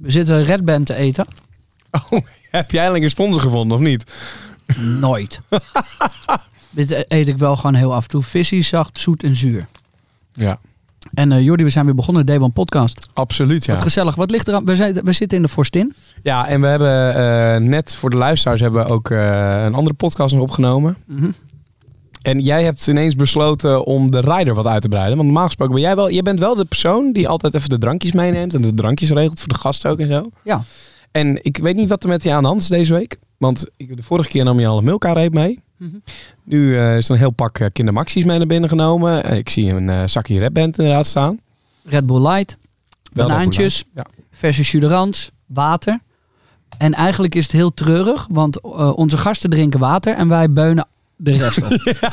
We zitten Red Band te eten. Oh, heb jij eigenlijk een sponsor gevonden of niet? Nooit. Dit eet ik wel gewoon heel af en toe. Visie, zacht, zoet en zuur. Ja, En eh Jordi, we zijn weer begonnen, de Day One podcast. absoluut ja. Wat gezellig. Wat ligt er aan? We, zijn, we zitten in de Forstin. Ja, en we hebben eh, net voor de luisteraars hebben we ook eh, een andere podcast nog opgenomen. Mhm. En jij hebt ineens besloten om de rider wat uit te breiden. Want normaal gesproken ben jij wel, je bent wel de persoon die altijd even de drankjes meeneemt en de drankjes regelt voor de gasten ook en zo. Ja. En ik weet niet wat er met je aan de hand is deze week. Want de vorige keer nam je al een Milka-reep mee. Mhm. Nu eh, is er een heel pak eh, kindermaxies mee naar binnen genomen. Eh, ik zie een eh, zakje Red Band inderdaad staan. Red Bull Light, Wel Red Bull banaantjes, Light, verse water. En eigenlijk is het heel treurig, want onze gasten drinken water en wij beunen de rest op. Ja.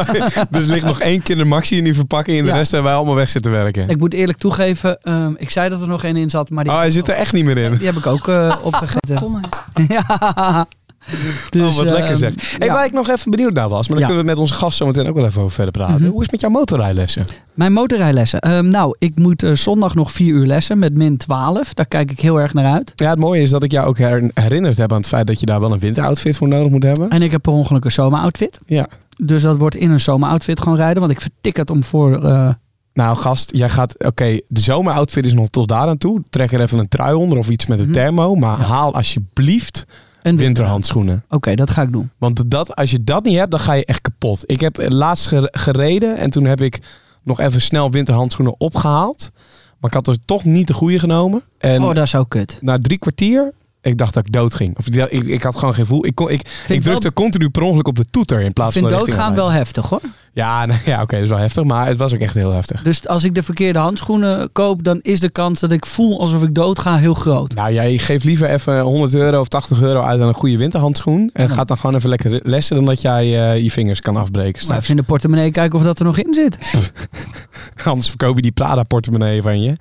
dus er ligt nog één kindermaxie in die verpakking. En de Ja. rest hebben wij allemaal weg zitten werken. Ik moet eerlijk toegeven, ehm, ik zei dat er nog één in zat, maar die, Oh, hij zit er echt niet meer in. die heb ik ook eh, opgegeten. Domme. ja. Dus, oh, wat lekker ehm, zeg. Hey, ja. Waar ik nog even benieuwd naar was, maar dan Ja. kunnen we met onze gast zo meteen ook wel even over verder praten. Mhm. Hoe is het met jouw motorrijlessen? Mijn motorrijlessen. Ehm, nou, ik moet eh, zondag nog vier uur lessen met min 12. Daar kijk ik heel erg naar uit. Ja, het mooie is dat ik jou ook her- herinnerd heb aan het feit dat je daar wel een winteroutfit voor nodig moet hebben. En ik heb per ongeluk een zomeroutfit. Ja. Dus dat wordt in een zomeroutfit gewoon rijden. Want ik vertik het om voor... eh, Nou, gast, jij gaat. Oké, de zomeroutfit is nog tot daar aan toe. Trek er even een trui onder of iets met een Mhm. thermo. Maar Ja. haal alsjeblieft winterhandschoenen. Oké, dat ga ik doen. Want dat, als je dat niet hebt, dan ga je echt kapot. Ik heb laatst ge- gereden en toen heb ik nog even snel winterhandschoenen opgehaald. Maar ik had er toch niet de goede genomen. En oh, dat is zo kut. na drie kwartier, ik dacht dat ik dood ging. Of ik, ik, ik had gewoon geen voel. Ik, kon, ik, ik ik drukte continu per ongeluk op de toeter in Ik plaats vind van de doodgaan richting wel heftig hoor. Ja, ja oké, dat is wel heftig. Maar het was ook echt heel heftig. Dus als ik de verkeerde handschoenen koop, dan is de kans dat ik voel alsof ik doodga heel groot. Nou, jij geeft liever even 100 euro of 80 euro uit aan een goede winterhandschoen. En Ja. gaat dan gewoon even lekker lessen dan dat jij eh, je vingers kan afbreken. Maar straks. even in de portemonnee kijken of dat er nog in zit. Anders verkoop je die Prada-portemonnee van je.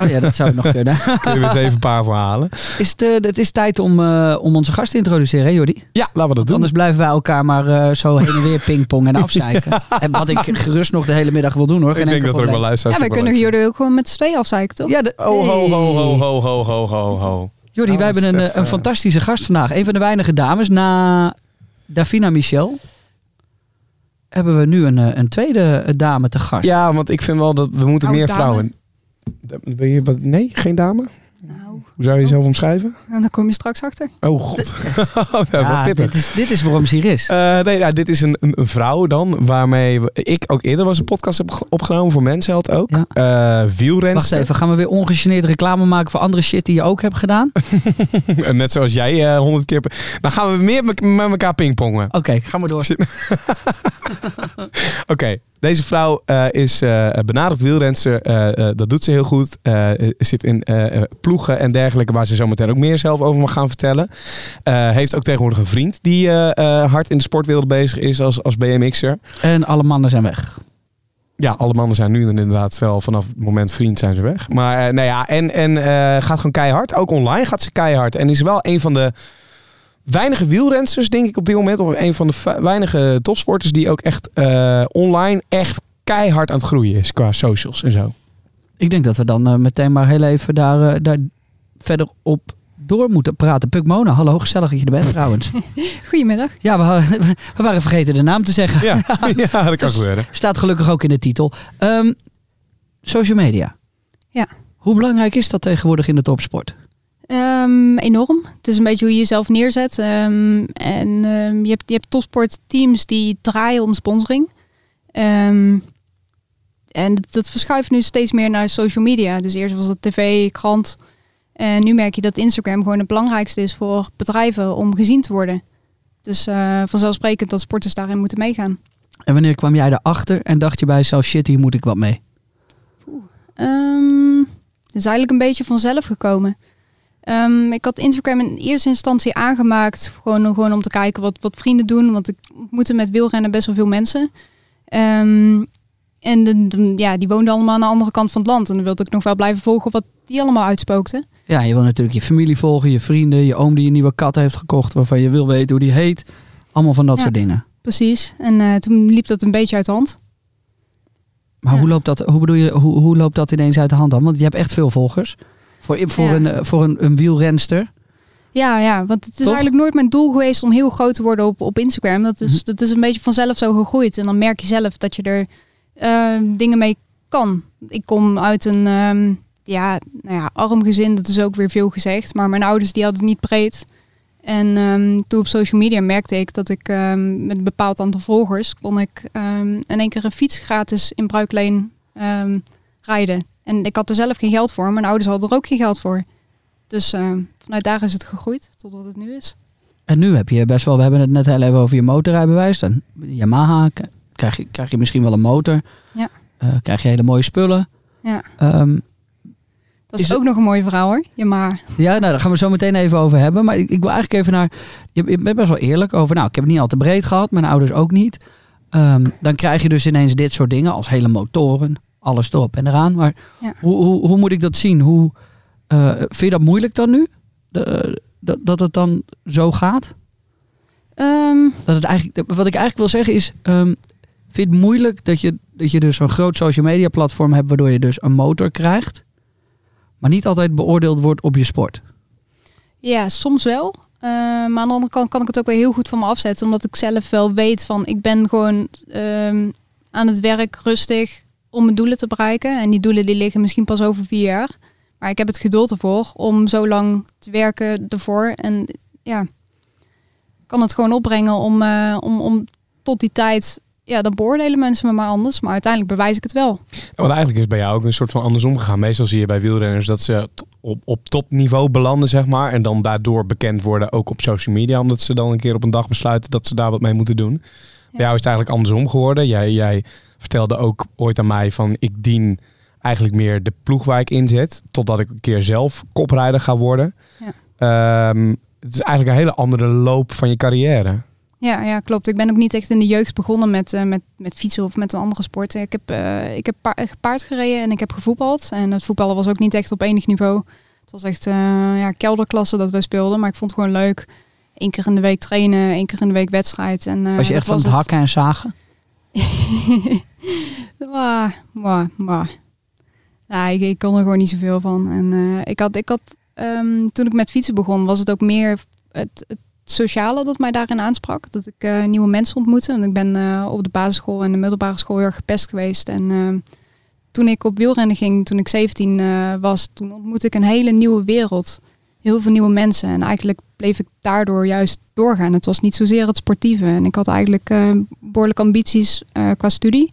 Oh ja, dat zou nog kunnen. Kun je weer eens even een paar voor halen. Is het, eh, het is tijd om, eh, om onze gast te introduceren, hè Jordi? Ja, laten we dat doen. Anders blijven wij elkaar maar eh, zo heen en weer pingpongen en afzeiken. En wat ik gerust nog de hele middag wil doen hoor. Geen ik denk dat er ook wel luisteraars Ja, wij kunnen jullie ook gewoon met z'n tweeën afzeiken, toch? Ja, de. Oh, ho, ho, ho, ho, ho, ho, ho, ho. Jordi, Oh, wij hebben een, Stef, een fantastische gast vandaag. Een van de weinige dames. Na Davina Michel hebben we nu een, een tweede dame te gast. Ja, want ik vind wel dat we moeten Oh, meer dame. vrouwen... Ben je, wat, nee, geen dame? Nou, Hoe zou je jezelf omschrijven? en daar kom je straks achter. Oh god. Ja, pittig. dit, is, dit is waarom ze hier is. Eh, nee, nou, dit is een, een, een vrouw dan, waarmee ik ook eerder was een podcast heb ge- opgenomen voor Mensheld ook. Ja. Eh, wielrenster. Wacht even, gaan we weer ongegeneerd reclame maken voor andere shit die je ook hebt gedaan? En Net zoals jij eh, honderd keer. per- Dan gaan we meer met, met elkaar pingpongen. Oké, ga maar door. Oké, deze vrouw eh, is eh benaderd wielrenster. Eh, dat doet ze heel goed. Zit in ploegen en dergelijke, waar ze zo meteen ook meer zelf over mag gaan vertellen. Heeft ook tegenwoordig een vriend die hard in de sportwereld bezig is als, als BMX'er. En alle mannen zijn weg. Ja, alle mannen zijn nu inderdaad wel vanaf het moment vriend zijn ze weg. Maar nou ja, en, en gaat gewoon keihard. Ook online gaat ze keihard. En is wel een van de weinige wielrensters, denk ik op dit moment. Of een van de weinige topsporters die ook echt eh, online echt keihard aan het groeien is. Qua socials en zo. Ik denk dat we dan eh, meteen maar heel even daar, eh, daar verder op door moeten praten. Puk Mona, hallo, gezellig dat je er bent trouwens. Goedemiddag. ja, we, hadden- we waren vergeten de naam te zeggen. Ja, ja dat kan Dus- gebeuren. Staat gelukkig ook in de titel. Ehm, social media. Ja. Hoe belangrijk is dat tegenwoordig in de topsport? Ehm, enorm. Het is een beetje hoe je jezelf neerzet. Ehm, en ehm, je, hebt, je hebt topsportteams die draaien om sponsoring. En dat, dat verschuift nu steeds meer naar social media. Dus eerst was het tv, krant. En nu merk je dat Instagram gewoon het belangrijkste is voor bedrijven om gezien te worden. Dus eh, vanzelfsprekend dat sporters daarin moeten meegaan. En wanneer kwam jij erachter en dacht je bij jezelf, shit, hier moet ik wat mee? Het is eigenlijk een beetje vanzelf gekomen. Ehm, ik had Instagram in eerste instantie aangemaakt. Gewoon, gewoon om te kijken wat, wat vrienden doen. Want ik ontmoette met wielrennen best wel veel mensen. Ehm, en de, de- ja, die woonden allemaal aan de andere kant van het land. En dan wilde ik nog wel blijven volgen wat die allemaal uitspookten. Ja, je wil natuurlijk je familie volgen, je vrienden, je oom die een nieuwe kat heeft gekocht waarvan je wil weten hoe die heet. Allemaal van dat Ja. soort dingen. Precies. En eh, toen liep dat een beetje uit de hand. Maar Ja. hoe, loopt dat, hoe bedoel je, hoe, hoe loopt dat ineens uit de hand dan? Want je hebt echt veel volgers. Voor, voor, Ja. een, eh, voor een, een wielrenster. Ja, ja, want het is Toch? eigenlijk nooit mijn doel geweest om heel groot te worden op, op Instagram. Dat is, Mhm. dat is een beetje vanzelf zo gegroeid. En dan merk je zelf dat je er eh, dingen mee kan. Ik kom uit een ehm, ja, nou ja, arm gezin, dat is ook weer veel gezegd. Maar mijn ouders die hadden het niet breed. En ehm, toen op social media merkte ik dat ik ehm, met een bepaald aantal volgers kon ik ehm, in één keer een fiets gratis in Bruikleen ehm, rijden. En ik had er zelf geen geld voor. Mijn ouders hadden er ook geen geld voor. Dus ehm, vanuit daar is het gegroeid tot wat het nu is. En nu heb je best wel, we hebben het net heel even over je motorrijbewijs. En Yamaha, krijg je, krijg je misschien wel een motor. Ja. Eh, krijg je hele mooie spullen. Ja. Ehm, Dat is, Is het- ook nog een mooi verhaal hoor. Ja, maar ja, nou, daar gaan we zo meteen even over hebben. Maar ik, ik wil eigenlijk even naar, je, je bent best wel eerlijk over, nou, ik heb het niet al te breed gehad, mijn ouders ook niet. Ehm, dan krijg je dus ineens dit soort dingen als hele motoren, alles erop en eraan. Maar Ja. hoe, hoe, hoe moet ik dat zien? Hoe, eh, vind je dat moeilijk dan nu? De, dat, dat het dan zo gaat? ehm, Dat het eigenlijk, wat ik eigenlijk wil zeggen is, ehm, vind je het moeilijk dat je, dat je dus zo'n groot social media platform hebt waardoor je dus een motor krijgt, maar niet altijd beoordeeld wordt op je sport? ja, soms wel. Eh, maar aan de andere kant kan ik het ook weer heel goed van me afzetten. Omdat ik zelf wel weet van ik ben gewoon ehm, aan het werk rustig om mijn doelen te bereiken. En die doelen die liggen misschien pas over vier jaar. Maar ik heb het geduld ervoor om zo lang te werken ervoor. En ja, kan het gewoon opbrengen om, eh, om, om tot die tijd... Ja, dan beoordelen mensen me maar anders. Maar uiteindelijk bewijs ik het wel. Want eigenlijk is bij jou ook een soort van andersom gegaan. Meestal zie je bij wielrenners dat ze op, op topniveau belanden, zeg maar. En dan daardoor bekend worden, ook op social media. Omdat ze dan een keer op een dag besluiten dat ze daar wat mee moeten doen. Bij jou is het eigenlijk andersom geworden. Jij, jij vertelde ook ooit aan mij van ik dien eigenlijk meer de ploeg waar ik inzet. Totdat ik een keer zelf koprijder ga worden. Ehm, het is eigenlijk een hele andere loop van je carrière. Ja, ja, klopt. Ik ben ook niet echt in de jeugd begonnen met, eh, met, met fietsen of met een andere sport. Ik heb, eh, ik heb pa- paard gereden en ik heb gevoetbald. En het voetballen was ook niet echt op enig niveau. Het was echt eh, ja, kelderklasse dat wij speelden. Maar ik vond het gewoon leuk. Eén keer in de week trainen, één keer in de week wedstrijd. En, eh, Was je echt van het hakken en zagen? Wah, wah, wah. Ja, ik, ik kon er gewoon niet zoveel van. En eh, ik had, ik had ehm, toen ik met fietsen begon, was het ook meer het, het sociale dat mij daarin aansprak. Dat ik eh, nieuwe mensen ontmoette. Want ik ben op de basisschool en de middelbare school heel erg gepest geweest. En ehm, toen ik op wielrennen ging, toen ik 17 eh, was, toen ontmoette ik een hele nieuwe wereld. Heel veel nieuwe mensen. En eigenlijk bleef ik daardoor juist doorgaan. Het was niet zozeer het sportieve. En ik had eigenlijk eh, behoorlijk ambities eh, qua studie.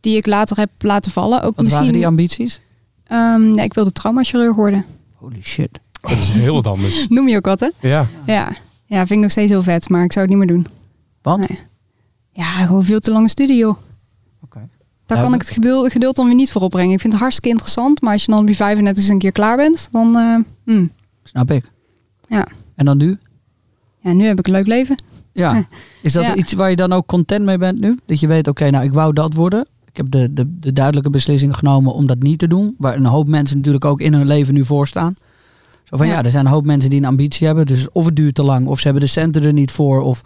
Die ik later heb laten vallen. Ook Wat misschien, waren die ambities? Ehm, ja, ik wilde traumachirurg worden. Holy shit. Dat is heel wat anders. Noem je ook wat, hè? Ja. Ja. ja, vind ik nog steeds heel vet. Maar ik zou het niet meer doen. Want? Nee. Ja, gewoon veel te lange studie, joh. Oké. Daar Ja, kan ik het geduld, geduld dan weer niet voor opbrengen. Ik vind het hartstikke interessant. Maar als je dan op je 35 eens een keer klaar bent, dan... eh, hmm. Snap ik. Ja. En dan nu? Ja, nu heb ik een leuk leven. Ja. Is dat Ja. iets waar je dan ook content mee bent nu? Dat je weet, oké, nou ik wou dat worden. Ik heb de, de, de duidelijke beslissing genomen om dat niet te doen. Waar een hoop mensen natuurlijk ook in hun leven nu voor staan. Zo van ja, Ja. er zijn een hoop mensen die een ambitie hebben. Dus of het duurt te lang, of ze hebben de centen er niet voor. Of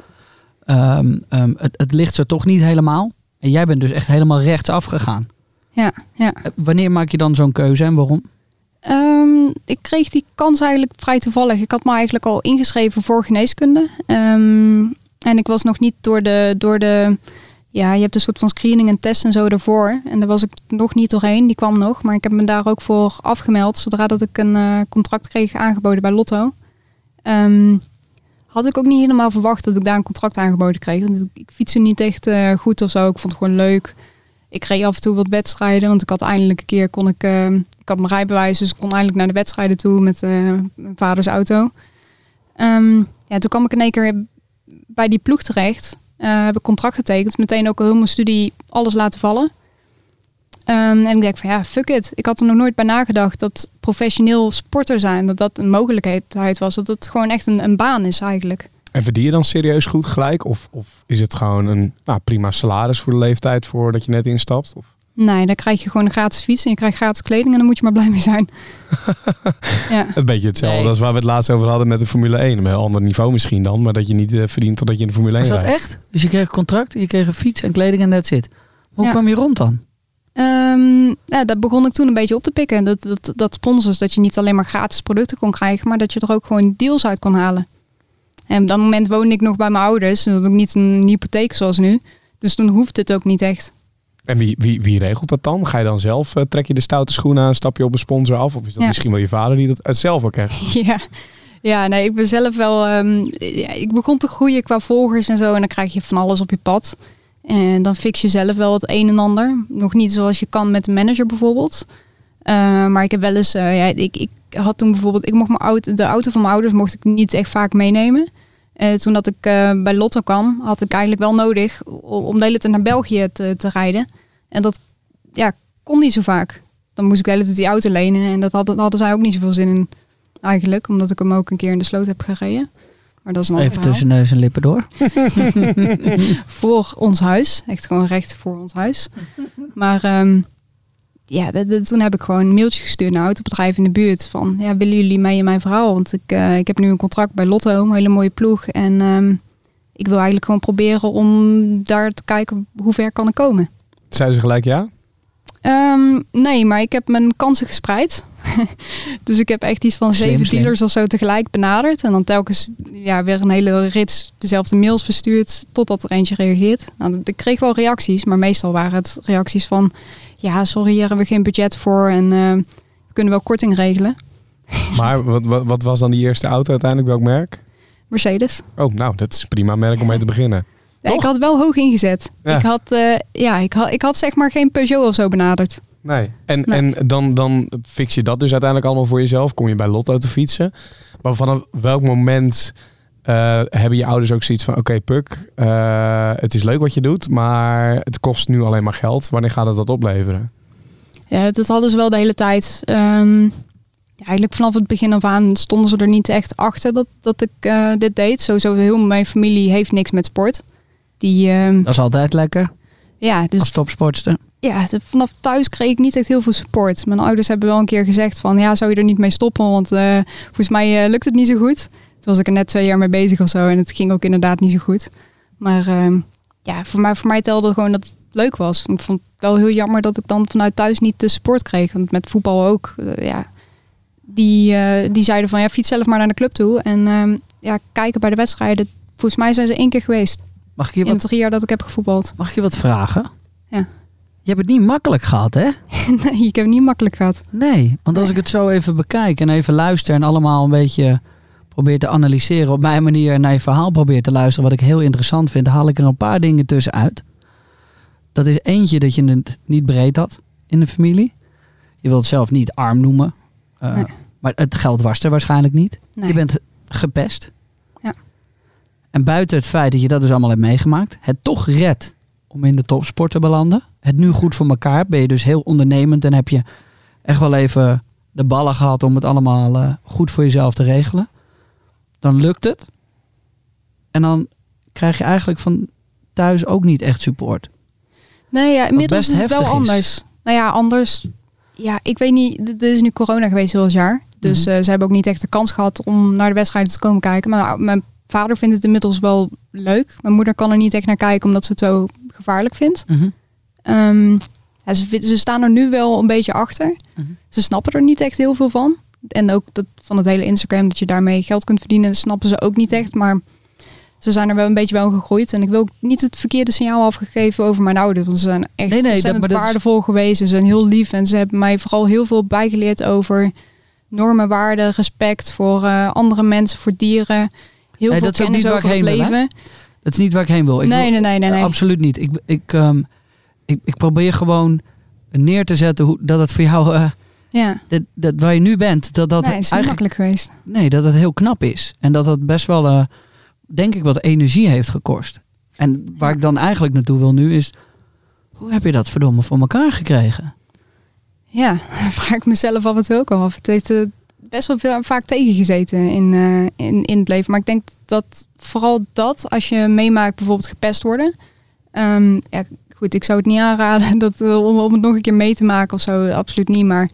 ehm, ehm, het, het ligt ze toch niet helemaal. En jij bent dus echt helemaal rechtsaf gegaan. Ja, ja. Eh, Wanneer maak je dan zo'n keuze en waarom? Ehm, ik kreeg die kans eigenlijk vrij toevallig. Ik had me eigenlijk al ingeschreven voor geneeskunde. Ehm, en ik was nog niet door de, door de... Ja, je hebt een soort van screening en test en zo daarvoor. En daar was ik nog niet doorheen. Die kwam nog. Maar ik heb me daar ook voor afgemeld. Zodra dat ik een eh, contract kreeg aangeboden bij Lotto. Ehm, had ik ook niet helemaal verwacht dat ik daar een contract aangeboden kreeg. Want ik, fietste niet echt eh, goed of zo. Ik vond het gewoon leuk. Ik reed af en toe wat wedstrijden. Want ik had eindelijk een keer kon ik... eh, ik had mijn rijbewijs, dus ik kon eindelijk naar de wedstrijden toe met eh, mijn vaders auto. Ehm, ja, toen kwam ik in één keer bij die ploeg terecht. Eh, heb ik contract getekend. Meteen ook heel mijn studie alles laten vallen. Ehm, en ik denk van ja, fuck it. Ik had er nog nooit bij nagedacht dat professioneel sporter zijn, dat dat een mogelijkheid was. Dat het gewoon echt een, een baan is eigenlijk. En verdien je dan serieus goed gelijk? Of, of is het gewoon een nou, prima salaris voor de leeftijd voordat je net instapt? Of? Nee, dan krijg je gewoon een gratis fiets en je krijgt gratis kleding en dan moet je maar blij mee zijn. ja. Een beetje hetzelfde Nee. als waar we het laatst over hadden met de Formule 1. Een heel ander niveau misschien dan, maar dat je niet eh, verdient totdat je in de Formule 1 Is dat rijdt. echt? Dus je kreeg een contract, je kreeg een fiets en kleding en that's it. Hoe Ja. kwam je rond dan? Ehm, ja, dat begon ik toen een beetje op te pikken. Dat, dat, dat sponsors, dat je niet alleen maar gratis producten kon krijgen, maar dat je er ook gewoon deals uit kon halen. En op dat moment woonde ik nog bij mijn ouders. En dat ook niet een hypotheek zoals nu. Dus toen hoefde het ook niet echt. En wie, wie, wie regelt dat dan? Ga je dan zelf, eh, trek je de stoute schoenen aan, stap je op een sponsor af? Of is dat Ja. misschien wel je vader die dat uit zelf ook heeft? Ja. ja, nee, ik ben zelf wel. ehm, ja, ik begon te groeien qua volgers en zo. En dan krijg je van alles op je pad. En dan fix je zelf wel het een en ander. Nog niet zoals je kan met een manager bijvoorbeeld. Eh, maar ik heb wel eens, eh, ja, ik, ik had toen bijvoorbeeld, ik mocht mijn auto, de auto van mijn ouders mocht ik niet echt vaak meenemen. Eh, toen dat ik eh, bij Lotto kwam, had ik eigenlijk wel nodig om de hele tijd naar België te, te rijden. En dat ja, kon niet zo vaak. Dan moest ik de hele tijd die auto lenen en dat hadden, hadden zij ook niet zoveel zin in eigenlijk. Omdat ik hem ook een keer in de sloot heb gereden. Maar dat is een Even verhaal. tussen neus en lippen door. voor ons huis. Echt gewoon recht voor ons huis. Maar ehm, ja, dat- dat- toen heb ik gewoon een mailtje gestuurd naar autobedrijven in de buurt. Van, ja, willen jullie mee in mijn verhaal? Want ik, eh, ik heb nu een contract bij Lotto, een hele mooie ploeg. En ehm, ik wil eigenlijk gewoon proberen om daar te kijken hoe ver kan ik komen. Zeiden ze gelijk ja? Ehm, nee, maar ik heb mijn kansen gespreid. dus ik heb echt iets van Slim, zeven slim. dealers of zo tegelijk benaderd. En dan telkens ja, weer een hele rits dezelfde mails verstuurd totdat er eentje reageert. Nou, ik kreeg wel reacties, maar meestal waren het reacties van... Ja, sorry, hier hebben we geen budget voor en eh, we kunnen wel korting regelen. Maar wat, wat, wat was dan die eerste auto uiteindelijk? Welk merk? Mercedes. Oh, nou, dat is prima merk om mee te beginnen. Ja, ik had wel hoog ingezet. Ja. Ik, had, eh, ja, ik, had, ik had zeg maar geen Peugeot of zo benaderd. Nee. En, Nee. en dan, dan fix je dat dus uiteindelijk allemaal voor jezelf. Kom je bij Lotto te fietsen. Maar vanaf welk moment eh, hebben je ouders ook zoiets van... Oké, Puk, eh, het is leuk wat je doet, maar het kost nu alleen maar geld. Wanneer gaat het dat opleveren? Ja, dat hadden ze wel de hele tijd. Ehm, ja, eigenlijk vanaf het begin af aan stonden ze er niet echt achter dat, dat ik eh, dit deed. Sowieso heel mijn familie heeft niks met sport. Die, ehm, Dat is altijd lekker ja, dus als topsportster. ja, vanaf thuis kreeg ik niet echt heel veel support. Mijn ouders hebben wel een keer gezegd van ja, zou je er niet mee stoppen? Want eh, volgens mij eh, lukt het niet zo goed. Toen was ik er net twee jaar mee bezig of zo en het ging ook inderdaad niet zo goed. Maar ehm, ja, voor mij, voor mij telde gewoon dat het leuk was. Ik vond het wel heel jammer dat ik dan vanuit thuis niet de support kreeg. Want met voetbal ook, eh, ja, die, eh, die zeiden van ja, fiets zelf maar naar de club toe. En ehm, ja, kijken bij de wedstrijden. Volgens mij zijn ze één keer geweest Mag ik je in de drie jaar dat ik heb gevoetbald. mag ik je wat vragen? Ja. Je hebt het niet makkelijk gehad, hè? nee, ik heb het niet makkelijk gehad. Nee, want als ik het zo even bekijk en even luister en allemaal een beetje probeer te analyseren op mijn manier naar je verhaal probeer te luisteren, wat ik heel interessant vind, haal ik er een paar dingen tussenuit. Dat is eentje dat je het niet breed had in de familie. Je wilt het zelf niet arm noemen, eh, Nee. maar het geld was er waarschijnlijk niet. Nee. Je bent gepest. Ja. En buiten het feit dat je dat dus allemaal hebt meegemaakt, het toch redt om in de topsport te belanden. Het nu goed voor elkaar, ben je dus heel ondernemend en heb je echt wel even de ballen gehad om het allemaal eh, goed voor jezelf te regelen. Dan lukt het. En dan krijg je eigenlijk van thuis ook niet echt support. Nee, ja, inmiddels is het wel is. anders. Nou ja, anders. Ja, ik weet niet. d- Er is nu corona geweest heel het jaar. Dus Mhm. eh, ze hebben ook niet echt de kans gehad om naar de wedstrijden te komen kijken. Maar nou, mijn vader vindt het inmiddels wel leuk. Mijn moeder kan er niet echt naar kijken omdat ze het zo gevaarlijk vindt. Ja, ze, vind- ze staan er nu wel een beetje achter. Mhm. Ze snappen er niet echt heel veel van. En ook dat, van het hele Instagram, dat je daarmee geld kunt verdienen, snappen ze ook niet echt. Maar ze zijn er wel een beetje wel gegroeid. En ik wil ook niet het verkeerde signaal afgegeven over mijn ouders. Want ze zijn echt Nee, nee, dat- is- waardevol geweest. Ze zijn heel lief. En ze hebben mij vooral heel veel bijgeleerd over normen, waarden, respect voor eh, andere mensen, voor dieren. Heel Nee, veel dat kennis over het heen wil, leven. Dat is niet waar ik heen wil. Ik nee, wil- nee, nee, nee, nee. Absoluut niet. Ik, ik, ehm, ik, ik probeer gewoon neer te zetten hoe, dat het voor jou, eh, Ja, dat, dat waar je nu bent, dat dat nee, is eigenlijk makkelijk geweest. nee, dat het heel knap is. En dat dat best wel, eh, denk ik, wat energie heeft gekost. En waar Ja. ik dan eigenlijk naartoe wil nu is, Hoe heb je dat verdomme voor elkaar gekregen? Ja, vraag ik mezelf af en toe ook al af. Het heeft eh, best wel veel, vaak tegengezeten in, eh, in, in het leven. Maar ik denk dat vooral dat, als je meemaakt bijvoorbeeld gepest worden. Ehm, ja, goed, ik zou het niet aanraden dat, om, om het nog een keer mee te maken of zo. Absoluut niet. Maar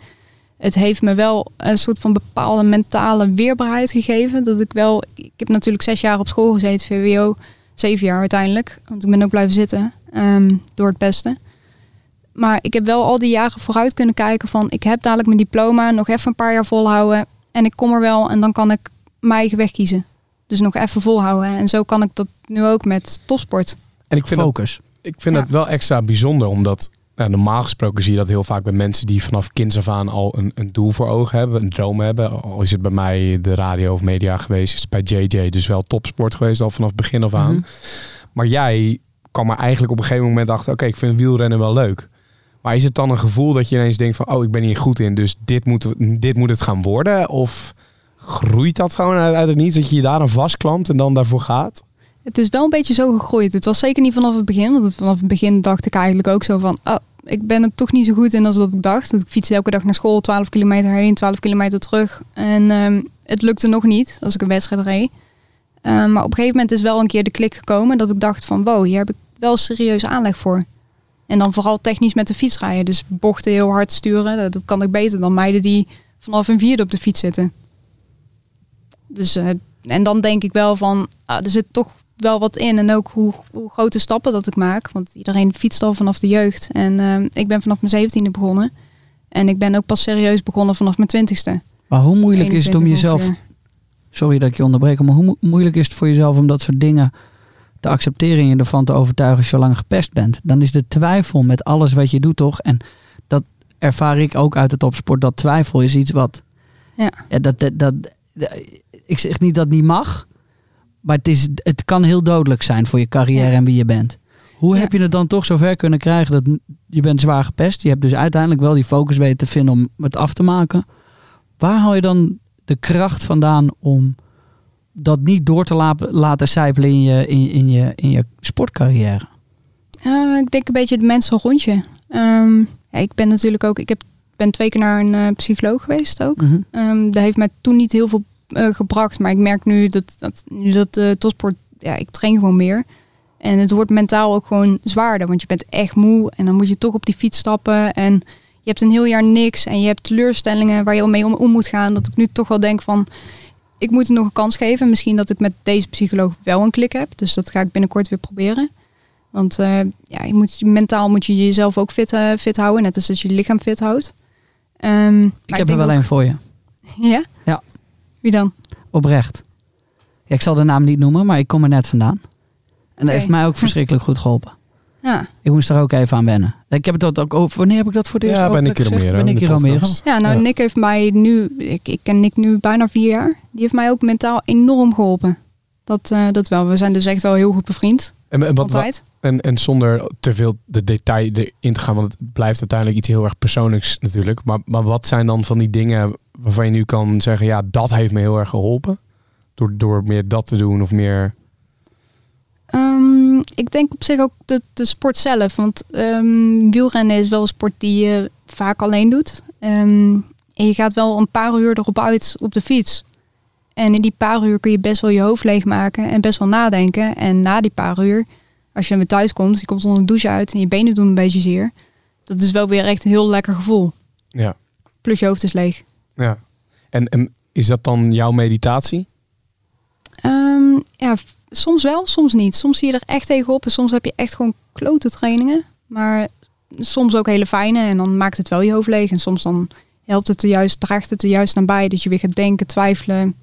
het heeft me wel een soort van bepaalde mentale weerbaarheid gegeven. Dat ik wel, ik heb natuurlijk zes jaar op school gezeten, VWO, zeven jaar uiteindelijk. Want ik ben ook blijven zitten ehm, door het pesten. Maar ik heb wel al die jaren vooruit kunnen kijken van ik heb dadelijk mijn diploma, nog even een paar jaar volhouden. En ik kom er wel en dan kan ik mijn eigen weg kiezen. Dus nog even volhouden. En zo kan ik dat nu ook met topsport. En ik vind, dat, Focus. ik vind Ja. dat wel extra bijzonder, omdat nou, normaal gesproken zie je dat heel vaak bij mensen die vanaf kinds af aan al een, een doel voor ogen hebben, een droom hebben. Al is het bij mij de radio of media geweest, is het bij JJ dus wel topsport geweest, al vanaf begin af aan. Mhm. Maar jij kwam er eigenlijk op een gegeven moment achter, oké, ik vind wielrennen wel leuk. Maar is het dan een gevoel dat je ineens denkt van, oh, ik ben hier goed in, dus dit moet, dit moet het gaan worden? Of groeit dat gewoon uit, uit het niets, dat je je daar aan vastklampt en dan daarvoor gaat? Het is wel een beetje zo gegroeid. Het was zeker niet vanaf het begin. Want vanaf het begin dacht ik eigenlijk ook zo van... Oh, ik ben er toch niet zo goed in als dat ik dacht. Ik fiets elke dag naar school, 12 kilometer heen, 12 kilometer terug. En ehm, het lukte nog niet als ik een wedstrijd reed. Ehm, maar op een gegeven moment is wel een keer de klik gekomen dat ik dacht van... Wow, hier heb ik wel serieus aanleg voor. En dan vooral technisch met de fiets rijden. Dus bochten heel hard sturen, dat, kan ik beter dan meiden die vanaf een vierde op de fiets zitten. Dus, eh, en dan denk ik wel van, ah, er zit toch wel wat in. En ook hoe, hoe grote stappen dat ik maak. Want iedereen fietst al vanaf de jeugd. En eh, ik ben vanaf mijn zeventiende begonnen. En ik ben ook pas serieus begonnen vanaf mijn twintigste. Maar hoe moeilijk is het om 21 jezelf... ongeveer. Sorry dat ik je onderbreek, maar hoe mo- moeilijk is het voor jezelf om dat soort dingen te accepteren en je ervan te overtuigen als je lang gepest bent? Dan is de twijfel met alles wat je doet toch? En dat ervaar ik ook uit de topsport, dat twijfel is iets wat... Ja. dat, dat, dat, ik zeg niet dat het niet mag, maar het, is, het kan heel dodelijk zijn voor je carrière Ja. en wie je bent. Hoe Ja. heb je het dan toch zover kunnen krijgen dat je bent zwaar gepest? Je hebt dus uiteindelijk wel die focus weten te vinden om het af te maken. Waar haal je dan de kracht vandaan om dat niet door te la- laten sijpelen in je, in, in je, in je sportcarrière? Ja, ik denk een beetje het mensen rondje. Ehm, ja, ik ben natuurlijk ook, ik heb, ben twee keer naar een eh, psycholoog geweest ook. Mhm. Ehm dat heeft mij toen niet heel veel eh, gebracht. Maar ik merk nu dat, dat, nu dat eh, topsport, ja, ik train gewoon meer. En het wordt mentaal ook gewoon zwaarder. Want je bent echt moe. En dan moet je toch op die fiets stappen. En je hebt een heel jaar niks. En je hebt teleurstellingen waar je mee om, om moet gaan. Dat ik nu toch wel denk van, ik moet het nog een kans geven. Misschien dat ik met deze psycholoog wel een klik heb. Dus dat ga ik binnenkort weer proberen. Want eh, ja, je moet, mentaal moet je jezelf ook fit, fit houden. Net als dat je je lichaam fit houdt. Ehm, Ik heb er wel ook- een voor je. Ja? Ja. Wie dan? Oprecht. Ja, ik zal de naam niet noemen, maar ik kom er net vandaan. En dat heeft mij ook verschrikkelijk goed geholpen. Ja. Ik moest er ook even aan wennen. Ik heb het dat ook over. Wanneer heb ik dat voor het eerst Ja? Romero in Nicky de Romero. podcast. Ja, nou Ja. Nick heeft mij nu, ik, ik ken Nick nu bijna vier jaar. Die heeft mij ook mentaal enorm geholpen. Dat, eh, dat wel. We zijn dus echt wel heel goed bevriend. En, en, wat, en zonder te veel de detail erin te gaan, want het blijft uiteindelijk iets heel erg persoonlijks natuurlijk. Maar, maar wat zijn dan van die dingen waarvan je nu kan zeggen, ja, dat heeft me heel erg geholpen? Door, door meer dat te doen of meer... Ehm, ik denk op zich ook de, de sport zelf. Want ehm, wielrennen is wel een sport die je vaak alleen doet. Ehm, en je gaat wel een paar uur erop uit op de fiets. En in die paar uur kun je best wel je hoofd leegmaken en best wel nadenken. En na die paar uur, als je weer thuis komt, je komt onder de douche uit en je benen doen een beetje zeer. Dat is wel weer echt een heel lekker gevoel. Ja, Plus je hoofd is leeg. Ja. En, en is dat dan jouw meditatie? Ehm, ja, soms wel, soms niet. Soms zie je er echt tegenop en soms heb je echt gewoon klote trainingen. Maar soms ook hele fijne en dan maakt het wel je hoofd leeg. En soms dan helpt het er juist, draagt het er juist aan bij dat je weer gaat denken, twijfelen.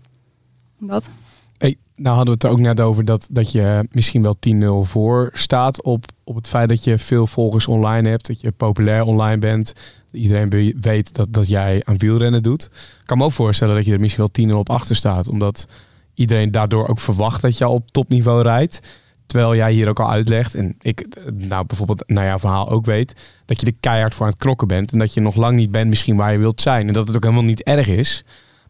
Dat. Hey, nou hadden we het er ook net over dat, dat je misschien wel 10-0 voor staat op, op het feit dat je veel volgers online hebt, dat je populair online bent. Iedereen weet dat, dat jij aan wielrennen doet. Ik kan me ook voorstellen dat je er misschien wel 10-0 op achter staat, omdat iedereen daardoor ook verwacht dat je op topniveau rijdt. Terwijl jij hier ook al uitlegt, en ik eh, nou bijvoorbeeld naar jouw verhaal ook weet, dat je er keihard voor aan het knokken bent. En dat je nog lang niet bent misschien waar je wilt zijn. En dat het ook helemaal niet erg is.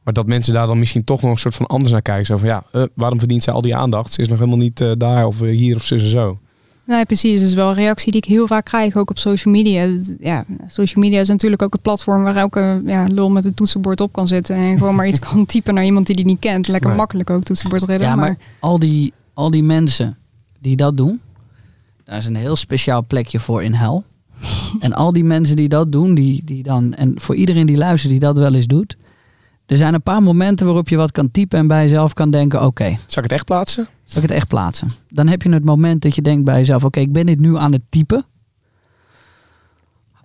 Maar dat mensen daar dan misschien toch nog een soort van anders naar kijken. Zo van ja, eh, waarom verdient zij al die aandacht? Ze is nog helemaal niet eh, daar of hier of zus en zo. Nee, precies. Dat is wel een reactie die ik heel vaak krijg, ook op social media. Ja, social media is natuurlijk ook het platform waar elke ja, lul met een toetsenbord op kan zitten. En gewoon maar iets kan typen naar iemand die die niet kent. Lekker makkelijk ook toetsenbord redden. Ja, maar, maar al die, al die mensen die dat doen, daar is een heel speciaal plekje voor in hel. en al die mensen die dat doen, die, die dan, en voor iedereen die luistert die dat wel eens doet, er zijn een paar momenten waarop je wat kan typen en bij jezelf kan denken, oké, Zal ik het echt plaatsen? zal ik het echt plaatsen? Dan heb je het moment dat je denkt bij jezelf, oké, ik ben dit nu aan het typen.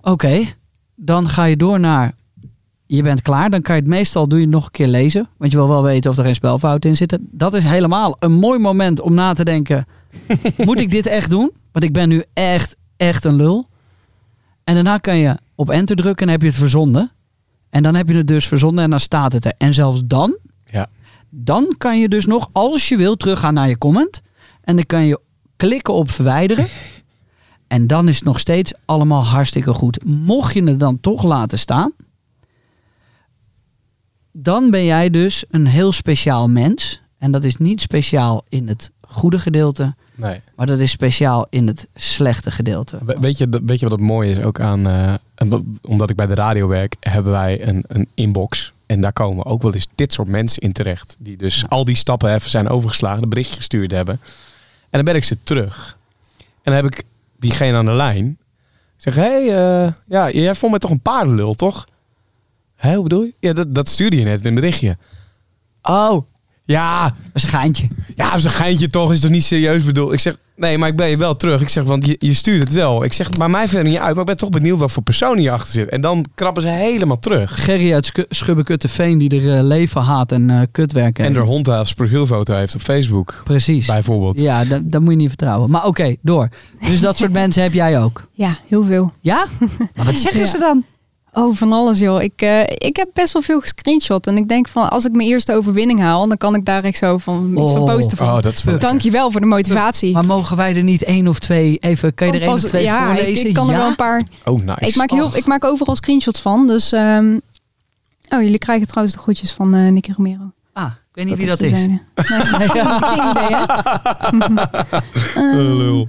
Oké, dan ga je door naar, je bent klaar. Dan kan je het meestal, doe je nog een keer lezen. Want je wil wel weten of er geen spelfouten in zitten. Dat is helemaal een mooi moment om na te denken, moet ik dit echt doen? Want ik ben nu echt, echt een lul. En daarna kan je op enter drukken en heb je het verzonden. En dan heb je het dus verzonden en dan staat het er. En zelfs dan, Ja. dan kan je dus nog, als je wil, teruggaan naar je comment. En dan kan je klikken op verwijderen. En dan is het nog steeds allemaal hartstikke goed. Mocht je het dan toch laten staan, dan ben jij dus een heel speciaal mens. En dat is niet speciaal in het goede gedeelte, Nee. maar dat is speciaal in het slechte gedeelte. We- Weet je, weet je wat het mooie is ook aan... eh, en omdat ik bij de radio werk, hebben wij een, een inbox. En daar komen ook wel eens dit soort mensen in terecht. Die dus al die stappen even zijn overgeslagen, een berichtje gestuurd hebben. En dan ben ik ze terug. En dan heb ik diegene aan de lijn. Ik zeg, hé, hey, eh, ja, jij vond me toch een paardenlul, toch? Hé, hoe bedoel je? Ja, dat, dat stuurde je net in een berichtje. Oh, ja, Dat is een geintje. ja, dat is een geintje toch, is toch niet serieus bedoeld? Ik zeg, nee, maar ik ben je wel terug. Ik zeg, want je, je stuurt het wel. Ik zeg, maar mij verder niet uit, maar ik ben toch benieuwd wat voor persoon hier achter zit. En dan krabben ze helemaal terug. Gerry uit Schu- Schubbekutteveen die er eh, leven haat en eh kutwerk En de hond als profielfoto heeft op Facebook, Precies. bijvoorbeeld. Ja, dat, moet je niet vertrouwen. Maar oké, door. Dus dat soort mensen heb jij ook. ja, heel veel. Ja? Maar wat zeggen Ja. ze dan? Oh, van alles joh. Ik, eh, ik heb best wel veel gescreenshot. En ik denk van, als ik mijn eerste overwinning haal, dan kan ik daar echt zo van iets van Oh. posten van. Oh, dat wel. Dankjewel voor de motivatie. Maar mogen wij er niet één of twee even, kan je er één of twee ja, ik- voorlezen? Ik, kan er wel een paar. Oh, nice. Ik maak, heel, ik maak overal screenshots van. Dus, ehm, oh, jullie krijgen trouwens de groetjes van eh Nicky Romero. Ah, ik weet niet wie Dat is. Nee, geen idee hè een lul.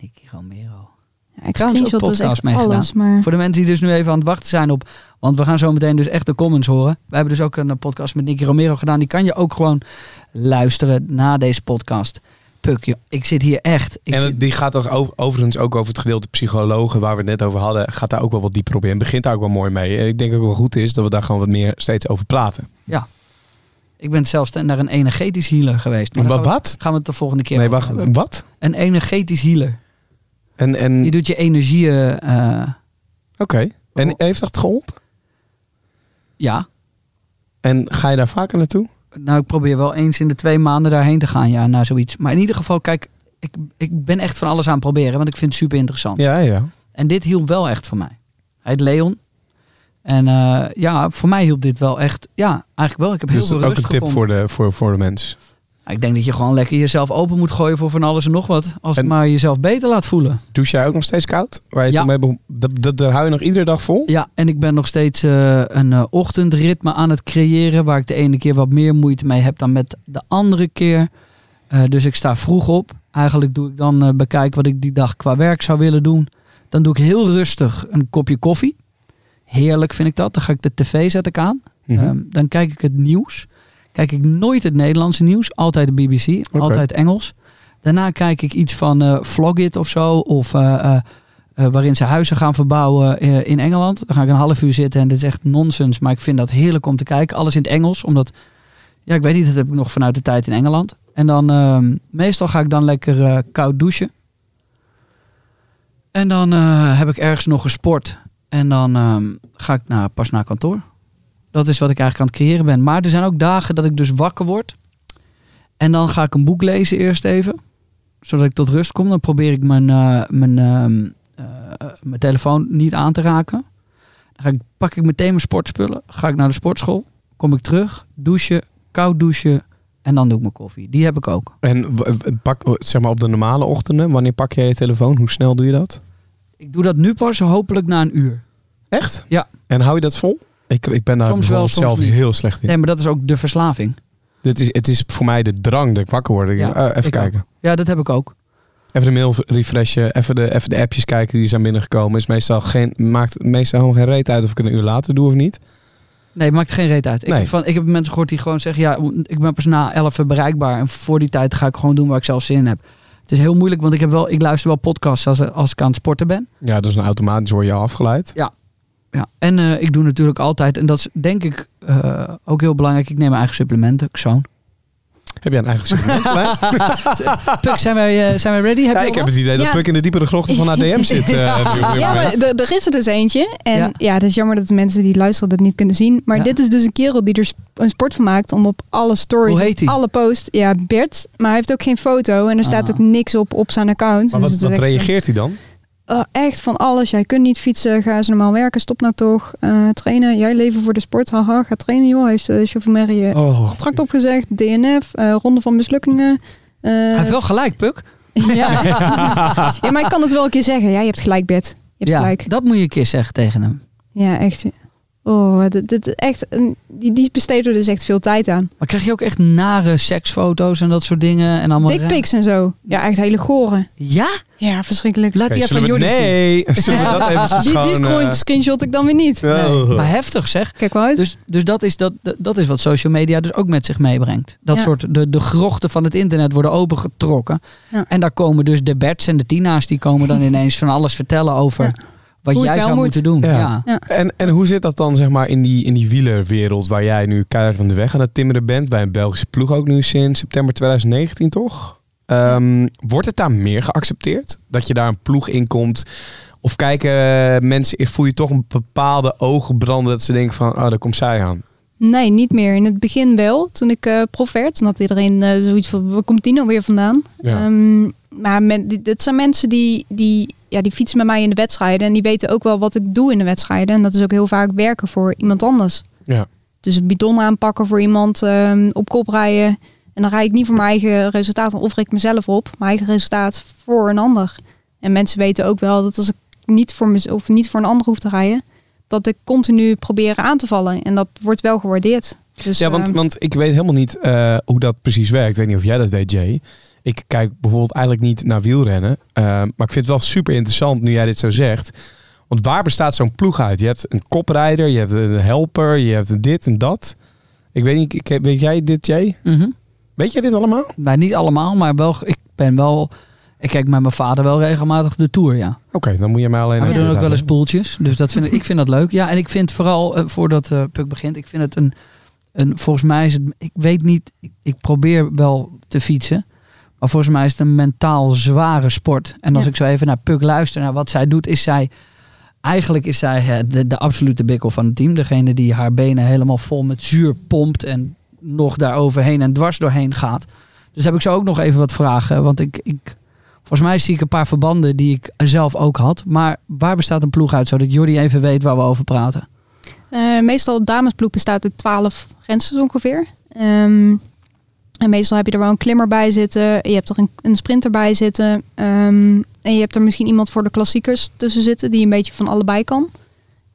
Nicky Romero. Ja, ik dus podcast echt meegedaan. alles. Maar... Voor de mensen die dus nu even aan het wachten zijn op... Want we gaan zo meteen dus echt de comments horen. We hebben dus ook een eh, podcast met Nicky Romero gedaan. Die kan je ook gewoon luisteren na deze podcast. Puk, joh. Ik zit hier echt... Ik En zit- die gaat toch over- overigens ook over het gedeelte psychologen, waar we het net over hadden, gaat daar ook wel wat dieper op in. Begint daar ook wel mooi mee. En ik denk ook wel goed is dat we daar gewoon wat meer steeds over praten. ik ben zelfs naar een energetisch healer geweest. Maar Wat? gaan we- wat? Gaan we het de volgende keer Nee, wacht. Wat? Een energetisch healer. En, en, Die doet je energieën... eh, Oké. En heeft dat geholpen? ja, En ga je daar vaker naartoe? Nou, ik probeer wel eens in de twee maanden daarheen te gaan, ja, naar zoiets. Maar in ieder geval, kijk, ik, ik ben echt van alles aan het proberen, want ik vind het super interessant. Ja, ja. En dit hielp wel echt voor mij. Hij heet Leon. En eh, ja, voor mij hielp dit wel echt, ja, eigenlijk wel. Ik heb heel Dus veel dat is ook rust een tip gevonden. voor de, voor, voor de mens. Ik denk dat je gewoon lekker jezelf open moet gooien voor van alles en nog wat. Als het En- maar jezelf beter laat voelen. Douche jij ook nog steeds koud? Waar je Ja. mee dat, dat, dat hou je nog iedere dag vol? Ja, en ik ben nog steeds eh, een eh, ochtendritme aan het creëren. Waar ik de ene keer wat meer moeite mee heb dan met de andere keer. Eh, dus ik sta vroeg op. Eigenlijk doe ik dan bekijken wat ik die dag qua werk zou willen doen. Dan doe ik heel rustig een kopje koffie. Heerlijk vind ik dat. Dan ga ik de tv zet ik aan. Ehm, dan kijk ik het nieuws. Kijk ik nooit het Nederlandse nieuws. Altijd de BBC. Altijd Engels. Daarna kijk ik iets van eh Vlogit of zo. Of eh, eh, waarin ze huizen gaan verbouwen in Engeland. Dan ga ik een half uur zitten en dat is echt nonsens. Maar ik vind dat heerlijk om te kijken. Alles in het Engels. Omdat, ja, ik weet niet, dat heb ik nog vanuit de tijd in Engeland. En dan, ehm, meestal ga ik dan lekker koud douchen. En dan heb ik ergens nog gesport. En dan ehm, ga ik naar, pas naar kantoor. Dat is wat ik eigenlijk aan het creëren ben. Maar er zijn ook dagen dat ik dus wakker word. En dan ga ik een boek lezen eerst even. Zodat ik tot rust kom. Dan probeer ik mijn, eh, mijn, ehm, eh, mijn telefoon niet aan te raken. Dan ga ik, pak ik meteen mijn sportspullen. Ga ik naar de sportschool. Kom ik terug. Douchen. Koud douchen. En dan doe ik mijn koffie. Die heb ik ook. En pak, zeg maar op de normale ochtenden, wanneer pak jij je telefoon? Hoe snel doe je dat? Ik doe dat nu pas hopelijk na een uur. Echt? Ja. En hou je dat vol? Ik, ik ben daar Soms wel, bijvoorbeeld soms zelf niet. heel slecht in. Nee, maar dat is ook de verslaving. Dit is, het is voor mij de drang dat ik wakker word. Ik Ja, denk, oh, even kijken. Ja, dat heb ik ook. Even de mail refreshen. Even de, even de appjes kijken die zijn binnengekomen. Is meestal geen, maakt meestal gewoon geen reet uit of ik het een uur later doe of niet. Nee, het maakt geen reet uit. Ik, heb van, ik heb mensen gehoord die gewoon zeggen... ja, ik ben pas na 11 bereikbaar... en voor die tijd ga ik gewoon doen waar ik zelf zin in heb. Het is heel moeilijk, want ik, heb wel, ik luister wel podcasts als, als ik aan het sporten ben. Ja, dus een automatisch word je afgeleid. Ja, en eh, ik doe natuurlijk altijd... en dat is denk ik eh, ook heel belangrijk... ik neem mijn eigen supplementen, Xoon. Heb jij een eigen segment? Puk, zijn wij, eh, zijn wij ready? Heb ja, ik heb het idee dat Ja. Puk in de diepere grochten van ADM zit. eh, dit Ja, maar er is er dus eentje. En Ja. ja, het is jammer dat de mensen die luisteren dat niet kunnen zien. Maar Ja. dit is dus een kerel die er een sport van maakt om op alle stories, Hoe heet hij? alle posts. Ja, Bert. Maar hij heeft ook geen foto en er staat Ah. ook niks op op zijn account. Maar Dus wat, is wat reageert hij dan? Eh, echt van alles. Jij kunt niet fietsen, ga eens normaal werken, stop nou toch. Eh, trainen, jij leven voor de sport, haha, ga trainen joh. Heeft de chauffeur je Oh, contract opgezegd, DNF, eh, ronde van mislukkingen. Eh, Hij heeft wel gelijk, Puk. ja. ja, maar ik kan het wel een keer zeggen. Ja, je hebt gelijk, Bert. Je hebt Ja, gelijk. dat moet je een keer zeggen tegen hem. Ja, echt. Oh, dit, dit echt, een- die, die besteedt er dus echt veel tijd aan. Maar krijg je ook echt nare seksfoto's en dat soort dingen? En allemaal Dickpics en zo. Ja, echt hele goren. Ja? Ja, verschrikkelijk. Laat die even Jordi zien. Nee, zullen we dat even Die, die gewoon... screenshot ik dan weer niet. oh. Maar heftig zeg. Kijk wel uit. Dus, dus dat, is, dat, dat is wat social media dus ook met zich meebrengt. Dat Ja. soort, de, de grochten van het internet worden opengetrokken. Ja. En daar komen dus de Berts en de Tina's, die komen dan ineens van alles vertellen over Ja. Wat jij zou moet. moeten doen. Ja. Ja. En, en hoe zit dat dan zeg maar in die, in die wielerwereld waar jij nu keihard van de weg aan het timmeren bent? Bij een Belgische ploeg ook nu sinds september 2019 toch? Ehm, wordt het daar meer geaccepteerd? Dat je daar een ploeg in komt? Of kijken mensen, voel je toch een bepaalde ogen branden dat ze denken van, oh daar komt zij aan? Nee, niet meer. In het begin wel. Toen ik eh prof werd, toen had iedereen eh, zoiets van, waar komt die nou weer vandaan? Ja. Ehm, maar men, dit, dit zijn mensen die, die, ja, die fietsen met mij in de wedstrijden. En die weten ook wel wat ik doe in de wedstrijden. En dat is ook heel vaak werken voor iemand anders. Ja. Dus een bidon aanpakken voor iemand, ehm, op kop rijden. En dan rijd ik niet voor mijn eigen resultaat, of ik mezelf op. Mijn eigen resultaat voor een ander. En mensen weten ook wel dat als ik niet voor, mez- of niet voor een ander hoef te rijden... dat ik continu probeer aan te vallen. En dat wordt wel gewaardeerd. Dus, Ja, want, ehm, want ik weet helemaal niet eh, hoe dat precies werkt. Ik weet niet of jij dat weet, Jay. Ik kijk bijvoorbeeld eigenlijk niet naar wielrennen. eh, maar ik vind het wel super interessant nu jij dit zo zegt. Want waar bestaat zo'n ploeg uit? Je hebt een koprijder, je hebt een helper, je hebt een dit en dat. Ik weet niet, ik, weet jij dit, Jay? Mhm. Weet jij dit allemaal? Nou, niet allemaal, maar wel, ik ben wel... Ik kijk met mijn vader wel regelmatig de Tour, ja. Oké, dan moet je mij alleen Maar we doen ook wel eens poeltjes. Dus dat vind ik, ik vind dat leuk. Ja, en ik vind vooral, eh, voordat eh Puk begint, ik vind het een, een... Volgens mij is het... Ik weet niet, ik, ik probeer wel te fietsen. Maar volgens mij is het een mentaal zware sport. En als Ja. ik zo even naar Puk luister, naar wat zij doet, is zij... Eigenlijk is zij eh, de, de absolute bikkel van het team. Degene die haar benen helemaal vol met zuur pompt en nog daar overheen en dwars doorheen gaat. Dus heb ik zo ook nog even wat vragen. Want ik, ik, volgens mij zie ik een paar verbanden die ik zelf ook had. Maar waar bestaat een ploeg uit, zodat Jordi even weet waar we over praten? eh, meestal damesploeg bestaat uit 12 rensters ongeveer. Ehm, en meestal heb je er wel een klimmer bij zitten. Je hebt er een, een sprinter bij zitten. ehm, en je hebt er misschien iemand voor de klassiekers tussen zitten die een beetje van allebei kan.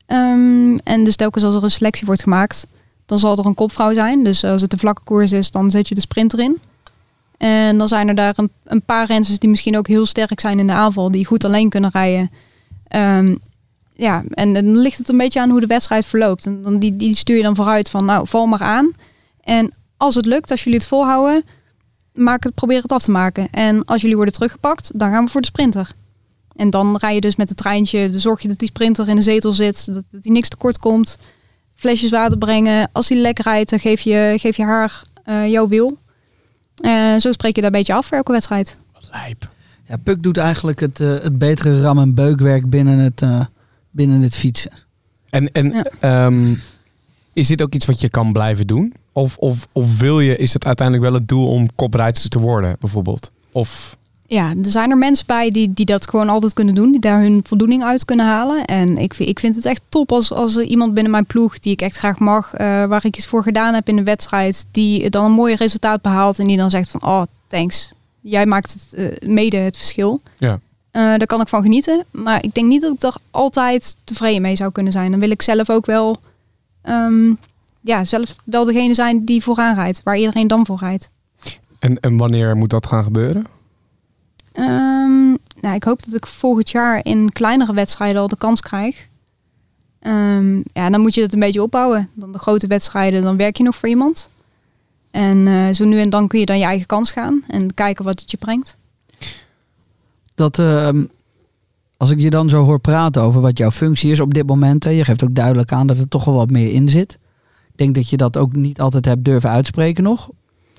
Ehm, en dus telkens als er een selectie wordt gemaakt, dan zal er een kopvrouw zijn. Dus als het een vlakke koers is, dan zet je de sprinter in. En dan zijn er daar een, een paar rensters die misschien ook heel sterk zijn in de aanval, die goed alleen kunnen rijden. Ehm, ja, en dan ligt het een beetje aan hoe de wedstrijd verloopt. En dan die, die stuur je dan vooruit van, nou, val maar aan. En als het lukt, als jullie het volhouden, maak het, probeer het af te maken. En als jullie worden teruggepakt, dan gaan we voor de sprinter. En dan rij je dus met het treintje, dan zorg je dat die sprinter in de zetel zit, dat, hij niks tekort komt. Flesjes water brengen. Als hij lekker rijdt, dan geef je, geef je haar eh, jouw wil. Eh, zo spreek je daar een beetje af voor elke wedstrijd. Lijp. Ja, Puk doet eigenlijk het, eh, het betere ram- en beukwerk binnen het, eh, binnen het fietsen. En, en Ja. ehm, is dit ook iets wat je kan blijven doen? Of, of, of wil je, is het uiteindelijk wel het doel om koprijdster te worden, bijvoorbeeld? Of Ja, er zijn er mensen bij die, die dat gewoon altijd kunnen doen. Die daar hun voldoening uit kunnen halen. En ik, vind- ik vind het echt top als, als er iemand binnen mijn ploeg die ik echt graag mag. eh, waar ik iets voor gedaan heb in de wedstrijd. Die dan een mooi resultaat behaalt. En die dan zegt van, oh thanks. Jij maakt het, eh, mede het verschil. Ja. Eh, daar kan ik van genieten. Maar ik denk niet dat ik er altijd tevreden mee zou kunnen zijn. Dan wil ik zelf ook wel ehm, ja, zelf wel degene zijn die vooraan rijdt. Waar iedereen dan voor rijdt. En, en wanneer moet dat gaan gebeuren? Ehm, nou, ik hoop dat ik volgend jaar in kleinere wedstrijden al de kans krijg. Ehm, ja, dan moet je het een beetje opbouwen. Dan de grote wedstrijden, dan werk je nog voor iemand. En eh, zo nu en dan kun je dan je eigen kans gaan en kijken wat het je brengt. Dat, ehm, als ik je dan zo hoor praten over wat jouw functie is op dit moment. Hè, je geeft ook duidelijk aan dat er toch wel wat meer in zit. Denk dat je dat ook niet altijd hebt durven uitspreken nog.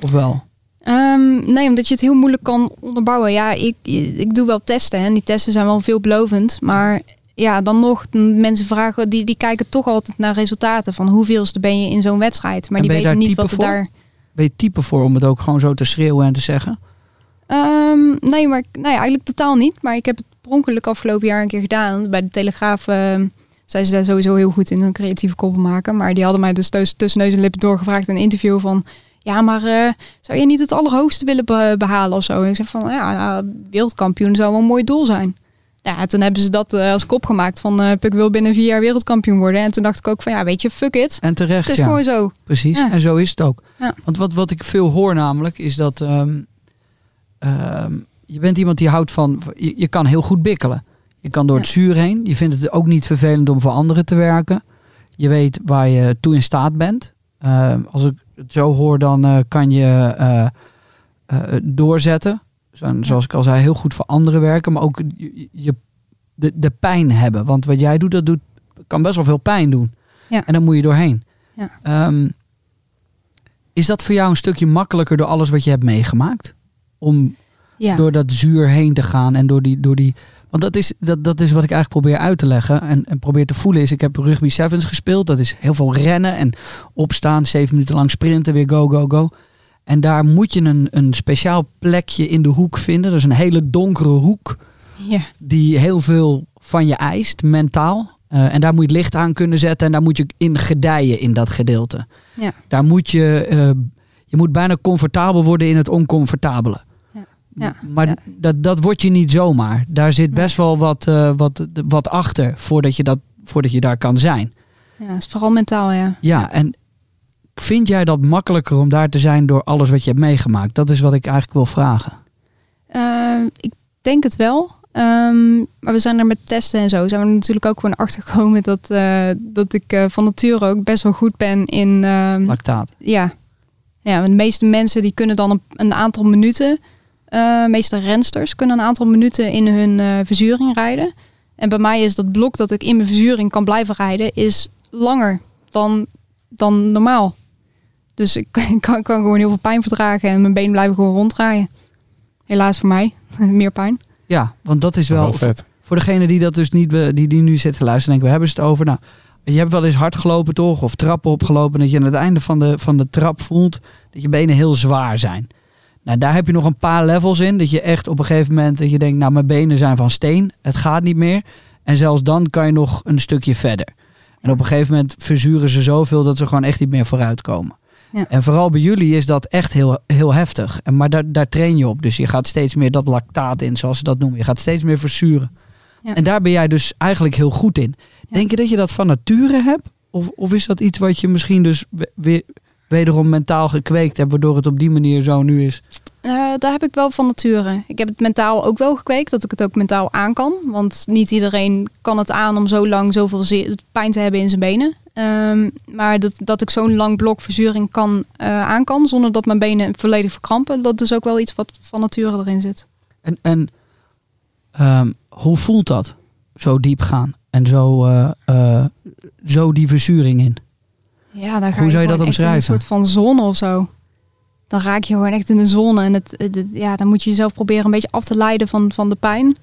Of wel? Ehm, nee, omdat je het heel moeilijk kan onderbouwen. Ja, ik, ik doe wel testen en die testen zijn wel veelbelovend. Maar ja, dan nog, mensen vragen, die, die kijken toch altijd naar resultaten. Van hoeveelste ben je in zo'n wedstrijd. Maar En die weten niet wat er daar... Ben je type voor om het ook gewoon zo te schreeuwen en te zeggen? Ehm, nee, maar nee, eigenlijk totaal niet. Maar ik heb het per ongeluk afgelopen jaar een keer gedaan. Bij de Telegraaf ehm, zijn ze daar sowieso heel goed in, een creatieve koppel maken. Maar die hadden mij dus tussen neus en lippen doorgevraagd in een interview van... Ja, maar eh, zou je niet het allerhoogste willen be- behalen of zo? En ik zeg van, ja, wereldkampioen zou wel een mooi doel zijn. Ja, toen hebben ze dat eh, als kop gemaakt van... eh Puk wil binnen vier jaar wereldkampioen worden. En toen dacht ik ook van, ja, weet je, fuck it. En terecht, Het is ja. gewoon zo. Precies, Ja. en zo is het ook. Ja. Want wat, wat ik veel hoor namelijk is dat ehm, ehm, je bent iemand die houdt van, je, je kan heel goed bikkelen. Je kan door het zuur heen. Je vindt het ook niet vervelend om voor anderen te werken. Je weet waar je toe in staat bent. Ehm, als ik het zo hoor, dan eh, kan je eh, eh, doorzetten. Zo- Zoals ik al zei, heel goed voor anderen werken. Maar ook je, de, de pijn hebben. Want wat jij doet, dat doet, kan best wel veel pijn doen. Ja. En dan moet je doorheen. Ja. Ehm, is dat voor jou een stukje makkelijker door alles wat je hebt meegemaakt? Om Ja. door dat zuur heen te gaan en door die. Door die want dat is, dat, dat is wat ik eigenlijk probeer uit te leggen en, en probeer te voelen. Is ik heb rugby sevens gespeeld. Dat is heel veel rennen en opstaan, zeven minuten lang sprinten, weer go, go, go. En daar moet je een, een speciaal plekje in de hoek vinden. Dat is een hele donkere hoek ja. die heel veel van je eist, mentaal. Eh, en daar moet je het licht aan kunnen zetten en daar moet je in gedijen in dat gedeelte. Ja. Daar moet je, eh, je moet bijna comfortabel worden in het oncomfortabele. Ja. Maar Ja. dat, dat word je niet zomaar. Daar zit best wel wat, eh, wat, wat achter voordat je, dat, voordat je daar kan zijn. ja, het is vooral mentaal, ja. Ja, en vind jij dat makkelijker om daar te zijn door alles wat je hebt meegemaakt? Dat is wat ik eigenlijk wil vragen. Ehm, ik denk het wel. Ehm, maar we zijn er met testen en zo. Zijn we er natuurlijk ook gewoon achter gekomen dat, eh, dat ik eh, van nature ook best wel goed ben in. ehm, Lactaat. ja. ja, want de meeste mensen die kunnen dan een, een aantal minuten. Eh meeste rensters kunnen een aantal minuten in hun eh, verzuring rijden. En bij mij is dat blok dat ik in mijn verzuring kan blijven rijden, is langer dan, dan normaal. Dus ik kan, kan gewoon heel veel pijn verdragen en mijn benen blijven gewoon ronddraaien. Helaas voor mij, meer pijn. Ja, want dat is wel, Wel vet. voor degene die dat dus niet die, die nu zitten te luisteren, denken we hebben ze het over. Nou, je hebt wel eens hard gelopen toch, of trappen opgelopen, dat je aan het einde van de, van de trap voelt dat je benen heel zwaar zijn. Nou, daar heb je nog een paar levels in, dat je echt op een gegeven moment dat je denkt, nou, mijn benen zijn van steen, het gaat niet meer. En zelfs dan kan je nog een stukje verder. En op een gegeven moment verzuren ze zoveel dat ze gewoon echt niet meer vooruit komen. Ja. En vooral bij jullie is dat echt heel, heel heftig. En, maar daar, daar train je op. Dus je gaat steeds meer dat lactaat in, zoals ze dat noemen. Je gaat steeds meer verzuren. Ja. En daar ben jij dus eigenlijk heel goed in. Ja. Denk je dat je dat van nature hebt? Of, of is dat iets wat je misschien dus we- weer wederom mentaal gekweekt hebt, waardoor het op die manier zo nu is? Eh, daar heb ik wel van nature. Ik heb het mentaal ook wel gekweekt, dat ik het ook mentaal aan kan. Want niet iedereen kan het aan om zo lang zoveel pijn te hebben in zijn benen. Ehm, maar dat, dat ik zo'n lang blok verzuring kan, eh, aan kan, zonder dat mijn benen volledig verkrampen, dat is ook wel iets wat van nature erin zit. En, en ehm, hoe voelt dat? Zo diep gaan en zo, eh, zo die verzuring in. Ja, dan ga Hoe je zou je dat omschrijven? een soort van zone of zo. Dan raak je gewoon echt in de zone. En het, het- het- ja, dan moet je jezelf proberen een beetje af te leiden van, van de pijn.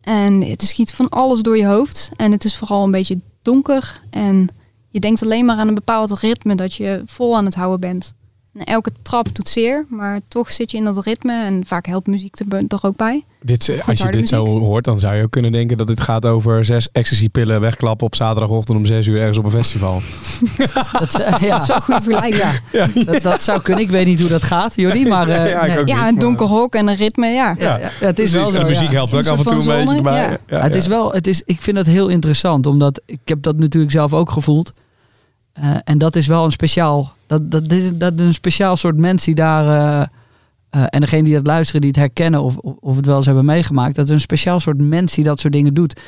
En het schiet van alles door je hoofd. En het is vooral een beetje donker. En je denkt alleen maar aan een bepaald ritme dat je vol aan het houden bent. En elke trap doet zeer, maar toch zit je in dat ritme. En vaak helpt muziek er, ook bij. Dit, als je dit zo hoort, dan zou je ook kunnen denken dat het gaat over zes ecstasy-pillen wegklappen op zaterdagochtend om zes uur ergens op een festival. Dat, is, eh, ja. Dat een goede vergelijking. Ja, Dat, dat zou kunnen. Ik weet niet hoe dat gaat, Jordi. Maar eh, Ja, nee. niet, een maar- donker hok en een ritme, ja. Ja, ja, het is wel zo. de muziek ja. helpt ook af en toe een beetje ja. het is wel, het is, ik vind dat heel interessant, omdat ik heb dat natuurlijk zelf ook gevoeld. Eh, en dat is wel een speciaal, dat, dat, is, dat is een speciaal soort mens die daar, eh, eh, en degene die dat luisteren, die het herkennen of, of, het wel eens hebben meegemaakt, dat is een speciaal soort mens die dat soort dingen doet.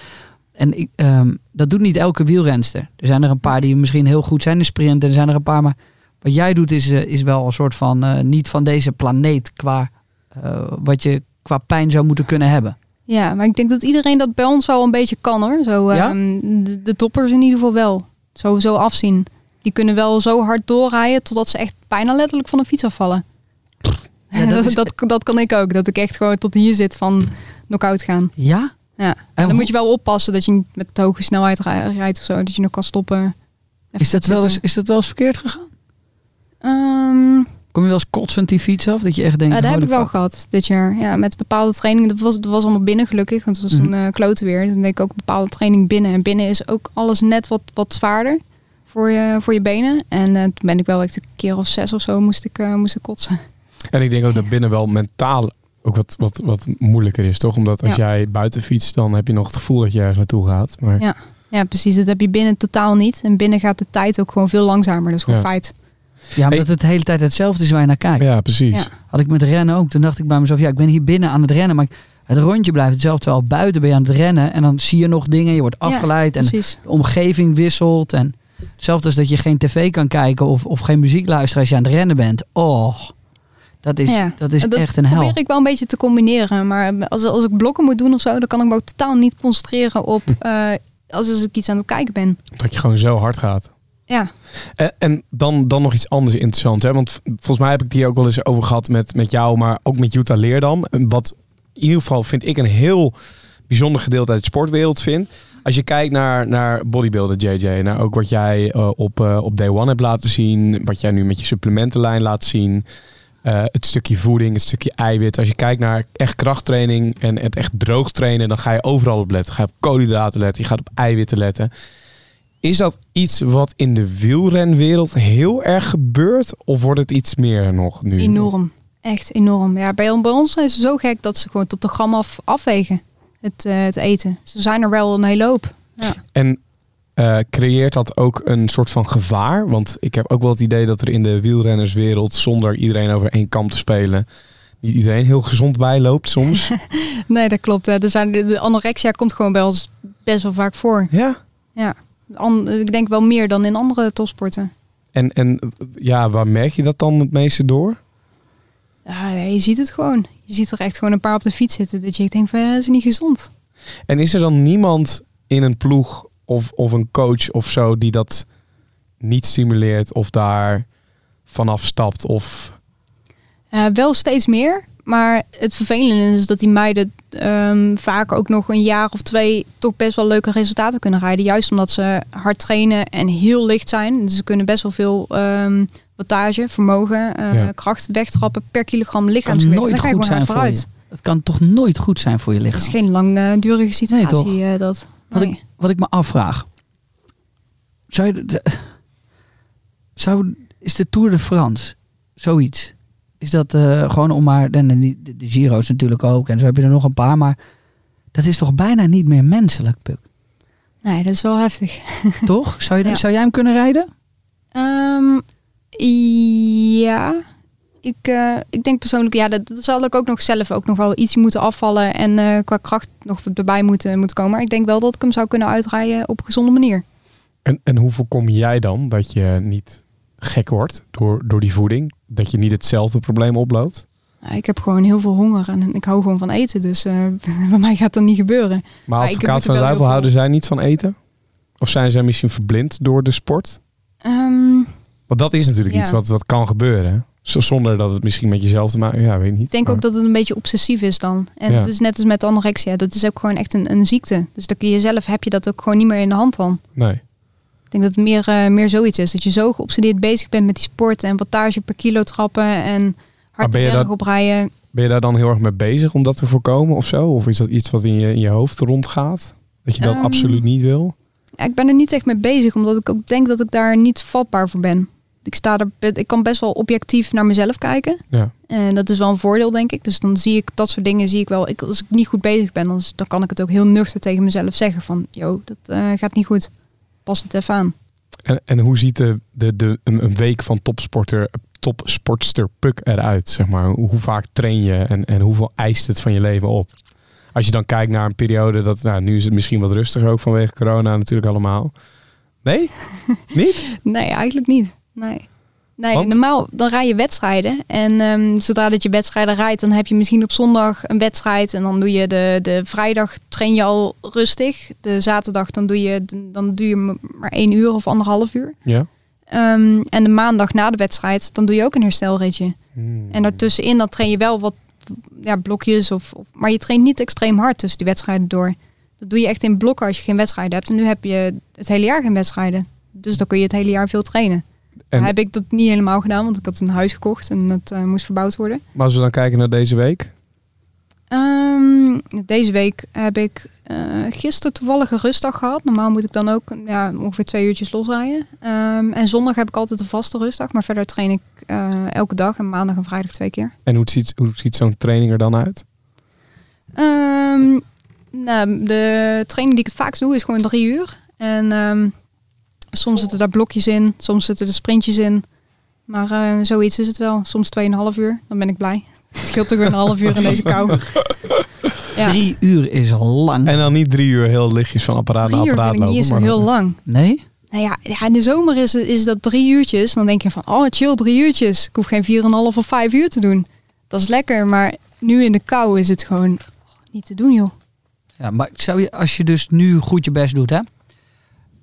En ik, ehm, dat doet niet elke wielrenster. Er zijn er een paar die misschien heel goed zijn in sprint, en er zijn er een paar, maar wat jij doet is, is wel een soort van, niet van deze planeet qua, wat je qua pijn zou moeten kunnen hebben. Ja, maar ik denk dat iedereen dat bij ons wel een beetje kan hoor. Zo, Ja? ehm, de, de toppers in ieder geval wel. Zo afzien. Die kunnen wel zo hard doorrijden totdat ze echt bijna letterlijk van de fiets afvallen. Ja, dat dat, is- dat, dat kan ik ook. Dat ik echt gewoon tot hier zit van knock-out gaan. Ja? Ja. En dan hoe- moet je wel oppassen dat je niet met te hoge snelheid rij- rijdt of zo. Dat je nog kan stoppen. Is dat, wel eens, is dat wel eens verkeerd gegaan? Ehm, Kom je wel eens kotsend die fiets af? Dat je echt denkt, Ja, dat heb ik wel fuck. gehad dit jaar. Ja, met bepaalde trainingen. Dat was, dat was allemaal binnen gelukkig. Want het was toen Mhm. eh kloten weer. Dan deed ik ook een bepaalde training binnen. En binnen is ook alles net wat, wat zwaarder voor je, voor je benen. En eh, toen ben ik wel echt een keer of zes of zo moest ik, eh, moest ik kotsen. En ik denk ook dat binnen wel mentaal ook wat, wat, wat moeilijker is, toch? Omdat als Ja. jij buiten fietst, dan heb je nog het gevoel dat je ergens naartoe gaat. Maar Ja. Ja, precies. Dat heb je binnen totaal niet. En binnen gaat de tijd ook gewoon veel langzamer. Dat is gewoon Ja. feit. Ja, omdat het de hele tijd hetzelfde is waar je naar kijkt. ja, precies. Ja. Had ik met rennen ook. Toen dacht ik bij mezelf, ja, ik ben hier binnen aan het rennen. Maar het rondje blijft hetzelfde. Terwijl buiten ben je aan het rennen. En dan zie je nog dingen. Je wordt Ja, afgeleid. en de omgeving wisselt. En hetzelfde als dat je geen tv kan kijken. Of, of geen muziek luisteren als je aan het rennen bent. Oh, dat is, Ja. dat is dat echt een hel. probeer ik wel een beetje te combineren. Maar als, als ik blokken moet doen of zo, dan kan ik me ook totaal niet concentreren op eh, als, als ik iets aan het kijken ben. Dat je gewoon zo hard gaat. Ja, En, en dan, dan nog iets anders interessants. Hè? Want volgens mij heb ik het hier ook wel eens over gehad met, met jou, maar ook met Jutta Leerdam. Wat in ieder geval vind ik een heel bijzonder gedeelte uit de sportwereld vind. Als je kijkt naar, naar bodybuilder JJ, naar ook wat jij eh, op, eh, op Day One hebt laten zien, wat jij nu met je supplementenlijn laat zien. eh, het stukje voeding, het stukje eiwit. Als je kijkt naar echt krachttraining en het echt droog trainen, dan ga je overal op letten. Ga je op koolhydraten letten, je gaat op eiwitten letten. Is dat iets wat in de wielrenwereld heel erg gebeurt? Of wordt het iets meer nog nu? enorm. Echt enorm. Ja, bij, bij ons is het zo gek dat ze gewoon tot de gram af, afwegen. Het, eh, het eten. Ze zijn er wel een hele hoop. Ja. En eh, creëert dat ook een soort van gevaar? Want ik heb ook wel het idee dat er in de wielrennerswereld, zonder iedereen over één kam te spelen, niet iedereen heel gezond bijloopt soms. Nee, dat klopt. Er zijn, de, anorexia komt gewoon bij ons best wel vaak voor. ja. An- ik denk wel meer dan in andere topsporten. En, en ja, waar merk je dat dan het meeste door? Ja, je ziet het gewoon. Je ziet er echt gewoon een paar op de fiets zitten. Dat je denkt van, ja, dat is niet gezond. En is er dan niemand in een ploeg of, of een coach of zo die dat niet stimuleert of daar vanaf stapt? Of wel steeds meer. Maar het vervelende is dat die meiden ehm, vaak ook nog een jaar of twee toch best wel leuke resultaten kunnen rijden. Juist omdat ze hard trainen en heel licht zijn. Dus ze kunnen best wel veel ehm wattage, vermogen, eh, Ja. kracht wegtrappen per kilogram kan lichaamsgewicht. nooit ga je goed zijn voor je. vooruit. Het kan toch nooit goed zijn voor je Het lichaam? is geen langdurige situatie. toch? eh, dat. Wat, Nee. ik, wat ik me afvraag. Zou je, de- zou, is de Tour de France zoiets? Is dat eh, gewoon om maar... En de, de, de Giro's natuurlijk ook. En zo heb je er nog een paar. Maar dat is toch bijna niet meer menselijk, Puk? nee, dat is wel heftig. Toch? Zou, je, Ja. zou jij hem kunnen rijden? Ehm, ja, ik, eh, ik denk persoonlijk, ja, dat, dat zal ik ook nog zelf ook nog wel iets moeten afvallen en eh, qua kracht nog erbij moeten, moeten komen. Maar ik denk wel dat ik hem zou kunnen uitrijden op een gezonde manier. En, en hoe voorkom jij dan dat je niet gek wordt door, door die voeding? Dat je niet hetzelfde probleem oploopt? Ik heb gewoon heel veel honger en ik hou gewoon van eten, dus eh, bij mij gaat dat niet gebeuren. Maar advocaat van duivel houden zij niet van eten? Of zijn zij misschien verblind door de sport? Ehm, Want dat is natuurlijk Ja. iets wat, wat kan gebeuren. hè? Z- Zonder dat het misschien met jezelf te maken... Ja, weet ik niet. ik denk ook dat het een beetje obsessief is dan. En Ja. het is net als met anorexia, dat is ook gewoon echt een, een ziekte. Dus dan kun je zelf, heb je dat ook gewoon niet meer in de hand dan. Nee. Ik denk dat het meer, eh, meer zoiets is. Dat je zo geobsedeerd bezig bent met die sport en wattage per kilo trappen en hard berg dat- oprijden. Ben je daar dan heel erg mee bezig om dat te voorkomen of zo? Of is dat iets wat in je, in je hoofd rondgaat? Dat je dat Ehm, absoluut niet wil? Ja, ik ben er niet echt mee bezig, omdat ik ook denk dat ik daar niet vatbaar voor ben. Ik, sta er, ik kan best wel objectief naar mezelf kijken. Ja. En dat is wel een voordeel, denk ik. Dus dan zie ik dat soort dingen, zie ik wel. Ik, als ik niet goed bezig ben, dan, dan kan ik het ook heel nuchter tegen mezelf zeggen. Van, yo, dat eh, gaat niet goed. Pas het even aan. En, en hoe ziet de, de, de, een, week van topsporter, topsportster Puk eruit? Zeg maar? hoe, hoe vaak train je en, en hoeveel eist het van je leven op? Als je dan kijkt naar een periode dat, nou, nu is het misschien wat rustiger ook vanwege corona natuurlijk allemaal. Nee? Niet? Nee, eigenlijk niet. Nee. Nee, Want? normaal dan rij je wedstrijden. En ehm, zodra dat je wedstrijden rijdt, dan heb je misschien op zondag een wedstrijd. En dan doe je de, de vrijdag train je al rustig. De zaterdag dan doe je, dan doe je maar één uur of anderhalf uur. Ja. Ehm, en de maandag na de wedstrijd, dan doe je ook een herstelritje. Hmm. En daartussenin dan train je wel wat ja, blokjes. Of, of, maar je traint niet extreem hard tussen die wedstrijden door. Dat doe je echt in blokken als je geen wedstrijden hebt. En nu heb je het hele jaar geen wedstrijden. Dus dan kun je het hele jaar veel trainen. En- heb ik dat niet helemaal gedaan, want ik had een huis gekocht en het eh, moest verbouwd worden. Maar als we dan kijken naar deze week. Ehm, deze week heb ik eh, gisteren toevallig een rustdag gehad. Normaal moet ik dan ook ja, ongeveer twee uurtjes losrijden. Ehm, en zondag heb ik altijd een vaste rustdag. Maar verder train ik eh, elke dag en maandag en vrijdag twee keer. En hoe ziet, hoe ziet zo'n training er dan uit? Ehm, nou, de training die ik het vaakst doe is gewoon drie uur. En soms zitten daar blokjes in, soms zitten er sprintjes in. Maar eh, zoiets is het wel. Soms 2,5 uur, dan ben ik blij. Het scheelt toch weer een half uur in deze kou. Ja, Drie uur is lang. En dan niet drie uur heel lichtjes van apparaat drie naar uur apparaat lopen. eens zo maar- heel lang. Nee? Nou ja, ja, in de zomer is, het, is dat drie uurtjes. Dan denk je van, oh chill, drie uurtjes. Ik hoef geen 4,5 of vijf uur te doen. Dat is lekker, maar nu in de kou is het gewoon oh, niet te doen, joh. Ja, maar zou je, als je dus nu goed je best doet, hè?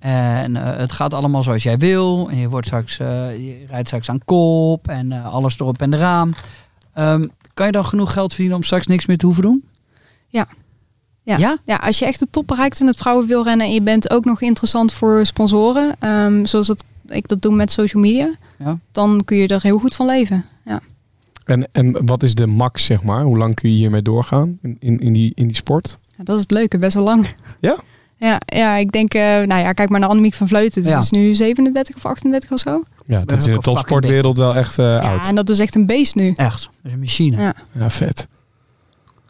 En eh, het gaat allemaal zoals jij wil. En je, wordt straks, eh, je rijdt straks aan kop en eh, alles erop en eraan. Ehm, kan je dan genoeg geld verdienen om straks niks meer te hoeven doen? Ja. Ja. Ja? Ja, als je echt de top bereikt in het vrouwenwielrennen en je bent ook nog interessant voor sponsoren, ehm, zoals dat, ik dat doe met social media, Ja. dan kun je er heel goed van leven. Ja. En, en wat is de max, zeg maar? Hoe lang kun je hiermee doorgaan in, in, in, die, in die sport? Ja, dat is het leuke, best wel lang. Ja? Ja, ja ik denk, eh, nou ja, kijk maar naar Annemiek van Vleuten. Dus Ja. is nu 37 of 38 of zo. Ja, dat is in de topsportwereld wel echt eh, Ja, oud. en dat is echt een beest nu. Echt, dat is een machine. Ja. Ja, vet.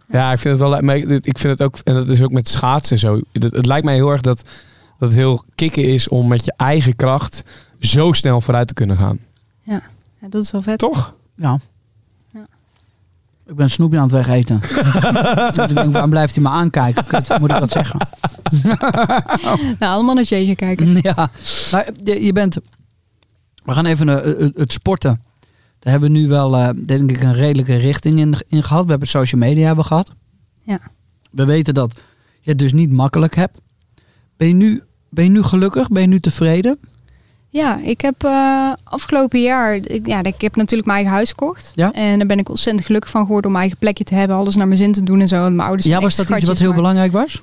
Ja, ik vind het wel. maar Ik vind het ook, en dat is ook met schaatsen en zo. Het, het lijkt mij heel erg dat, dat het heel kicken is om met je eigen kracht zo snel vooruit te kunnen gaan. Ja, dat is wel vet. Toch? Ja. Ja. Ik ben een snoepje aan het wegeten. ik denk, waarom blijft hij me aankijken? Kut, moet ik dat zeggen? Nou, allemaal naar Jeetje kijken. ja, maar je, je bent... We gaan even naar eh, het sporten. Daar hebben we nu wel, eh, denk ik, een redelijke richting in, in gehad. We hebben social media hebben gehad. Ja. We weten dat je het dus niet makkelijk hebt. Ben je nu, ben je nu gelukkig? Ben je nu tevreden? Ja, ik heb eh, afgelopen jaar, ik, ja, ik heb natuurlijk mijn eigen huis gekocht. Ja. En daar ben ik ontzettend gelukkig van geworden om mijn eigen plekje te hebben, alles naar mijn zin te doen en zo. En mijn ouders Ja, was dat iets wat heel maar- belangrijk was?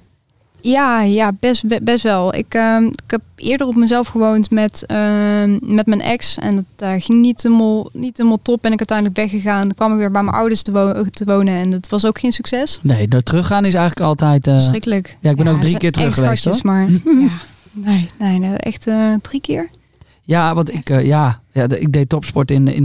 Ja, ja best, be- best wel. Ik, ehm, ik heb eerder op mezelf gewoond met, ehm, met mijn ex. En dat eh, ging niet helemaal, niet helemaal top. Ben ik uiteindelijk weggegaan. Dan kwam ik weer bij mijn ouders te, wo- te wonen. En dat was ook geen succes. Nee, dat teruggaan is eigenlijk altijd... eh, Verschrikkelijk. ja, ik ben ook drie keer terug geweest, schatjes, Maar ja, nee, nee, nee, echt drie keer. Ja, want ik, eh, ja, ja, ik deed topsport in, in,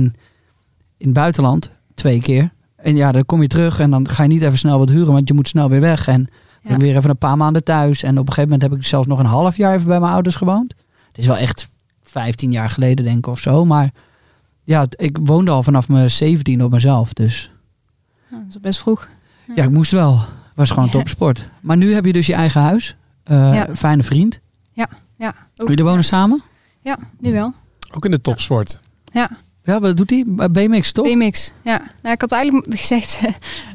in het buitenland twee keer. En ja, dan kom je terug en dan ga je niet even snel wat huren, want je moet snel weer weg. En Ja. weer even een paar maanden thuis. En op een gegeven moment heb ik zelfs nog een half jaar even bij mijn ouders gewoond. Het is wel echt 15 jaar geleden, denk ik, of zo. Maar ja, ik woonde al vanaf mijn 17 op mezelf. Dus Ja, dat is best vroeg. ja, ik moest wel. was gewoon topsport. Maar nu heb je dus je eigen huis. Eh, Ja. Fijne vriend. Ja, ook- Jullie wonen samen? Ja, nu wel. Ook in de topsport. Ja, Ja, wat doet hij? BMX, toch? BMX. Ja, nou, ik had eigenlijk gezegd,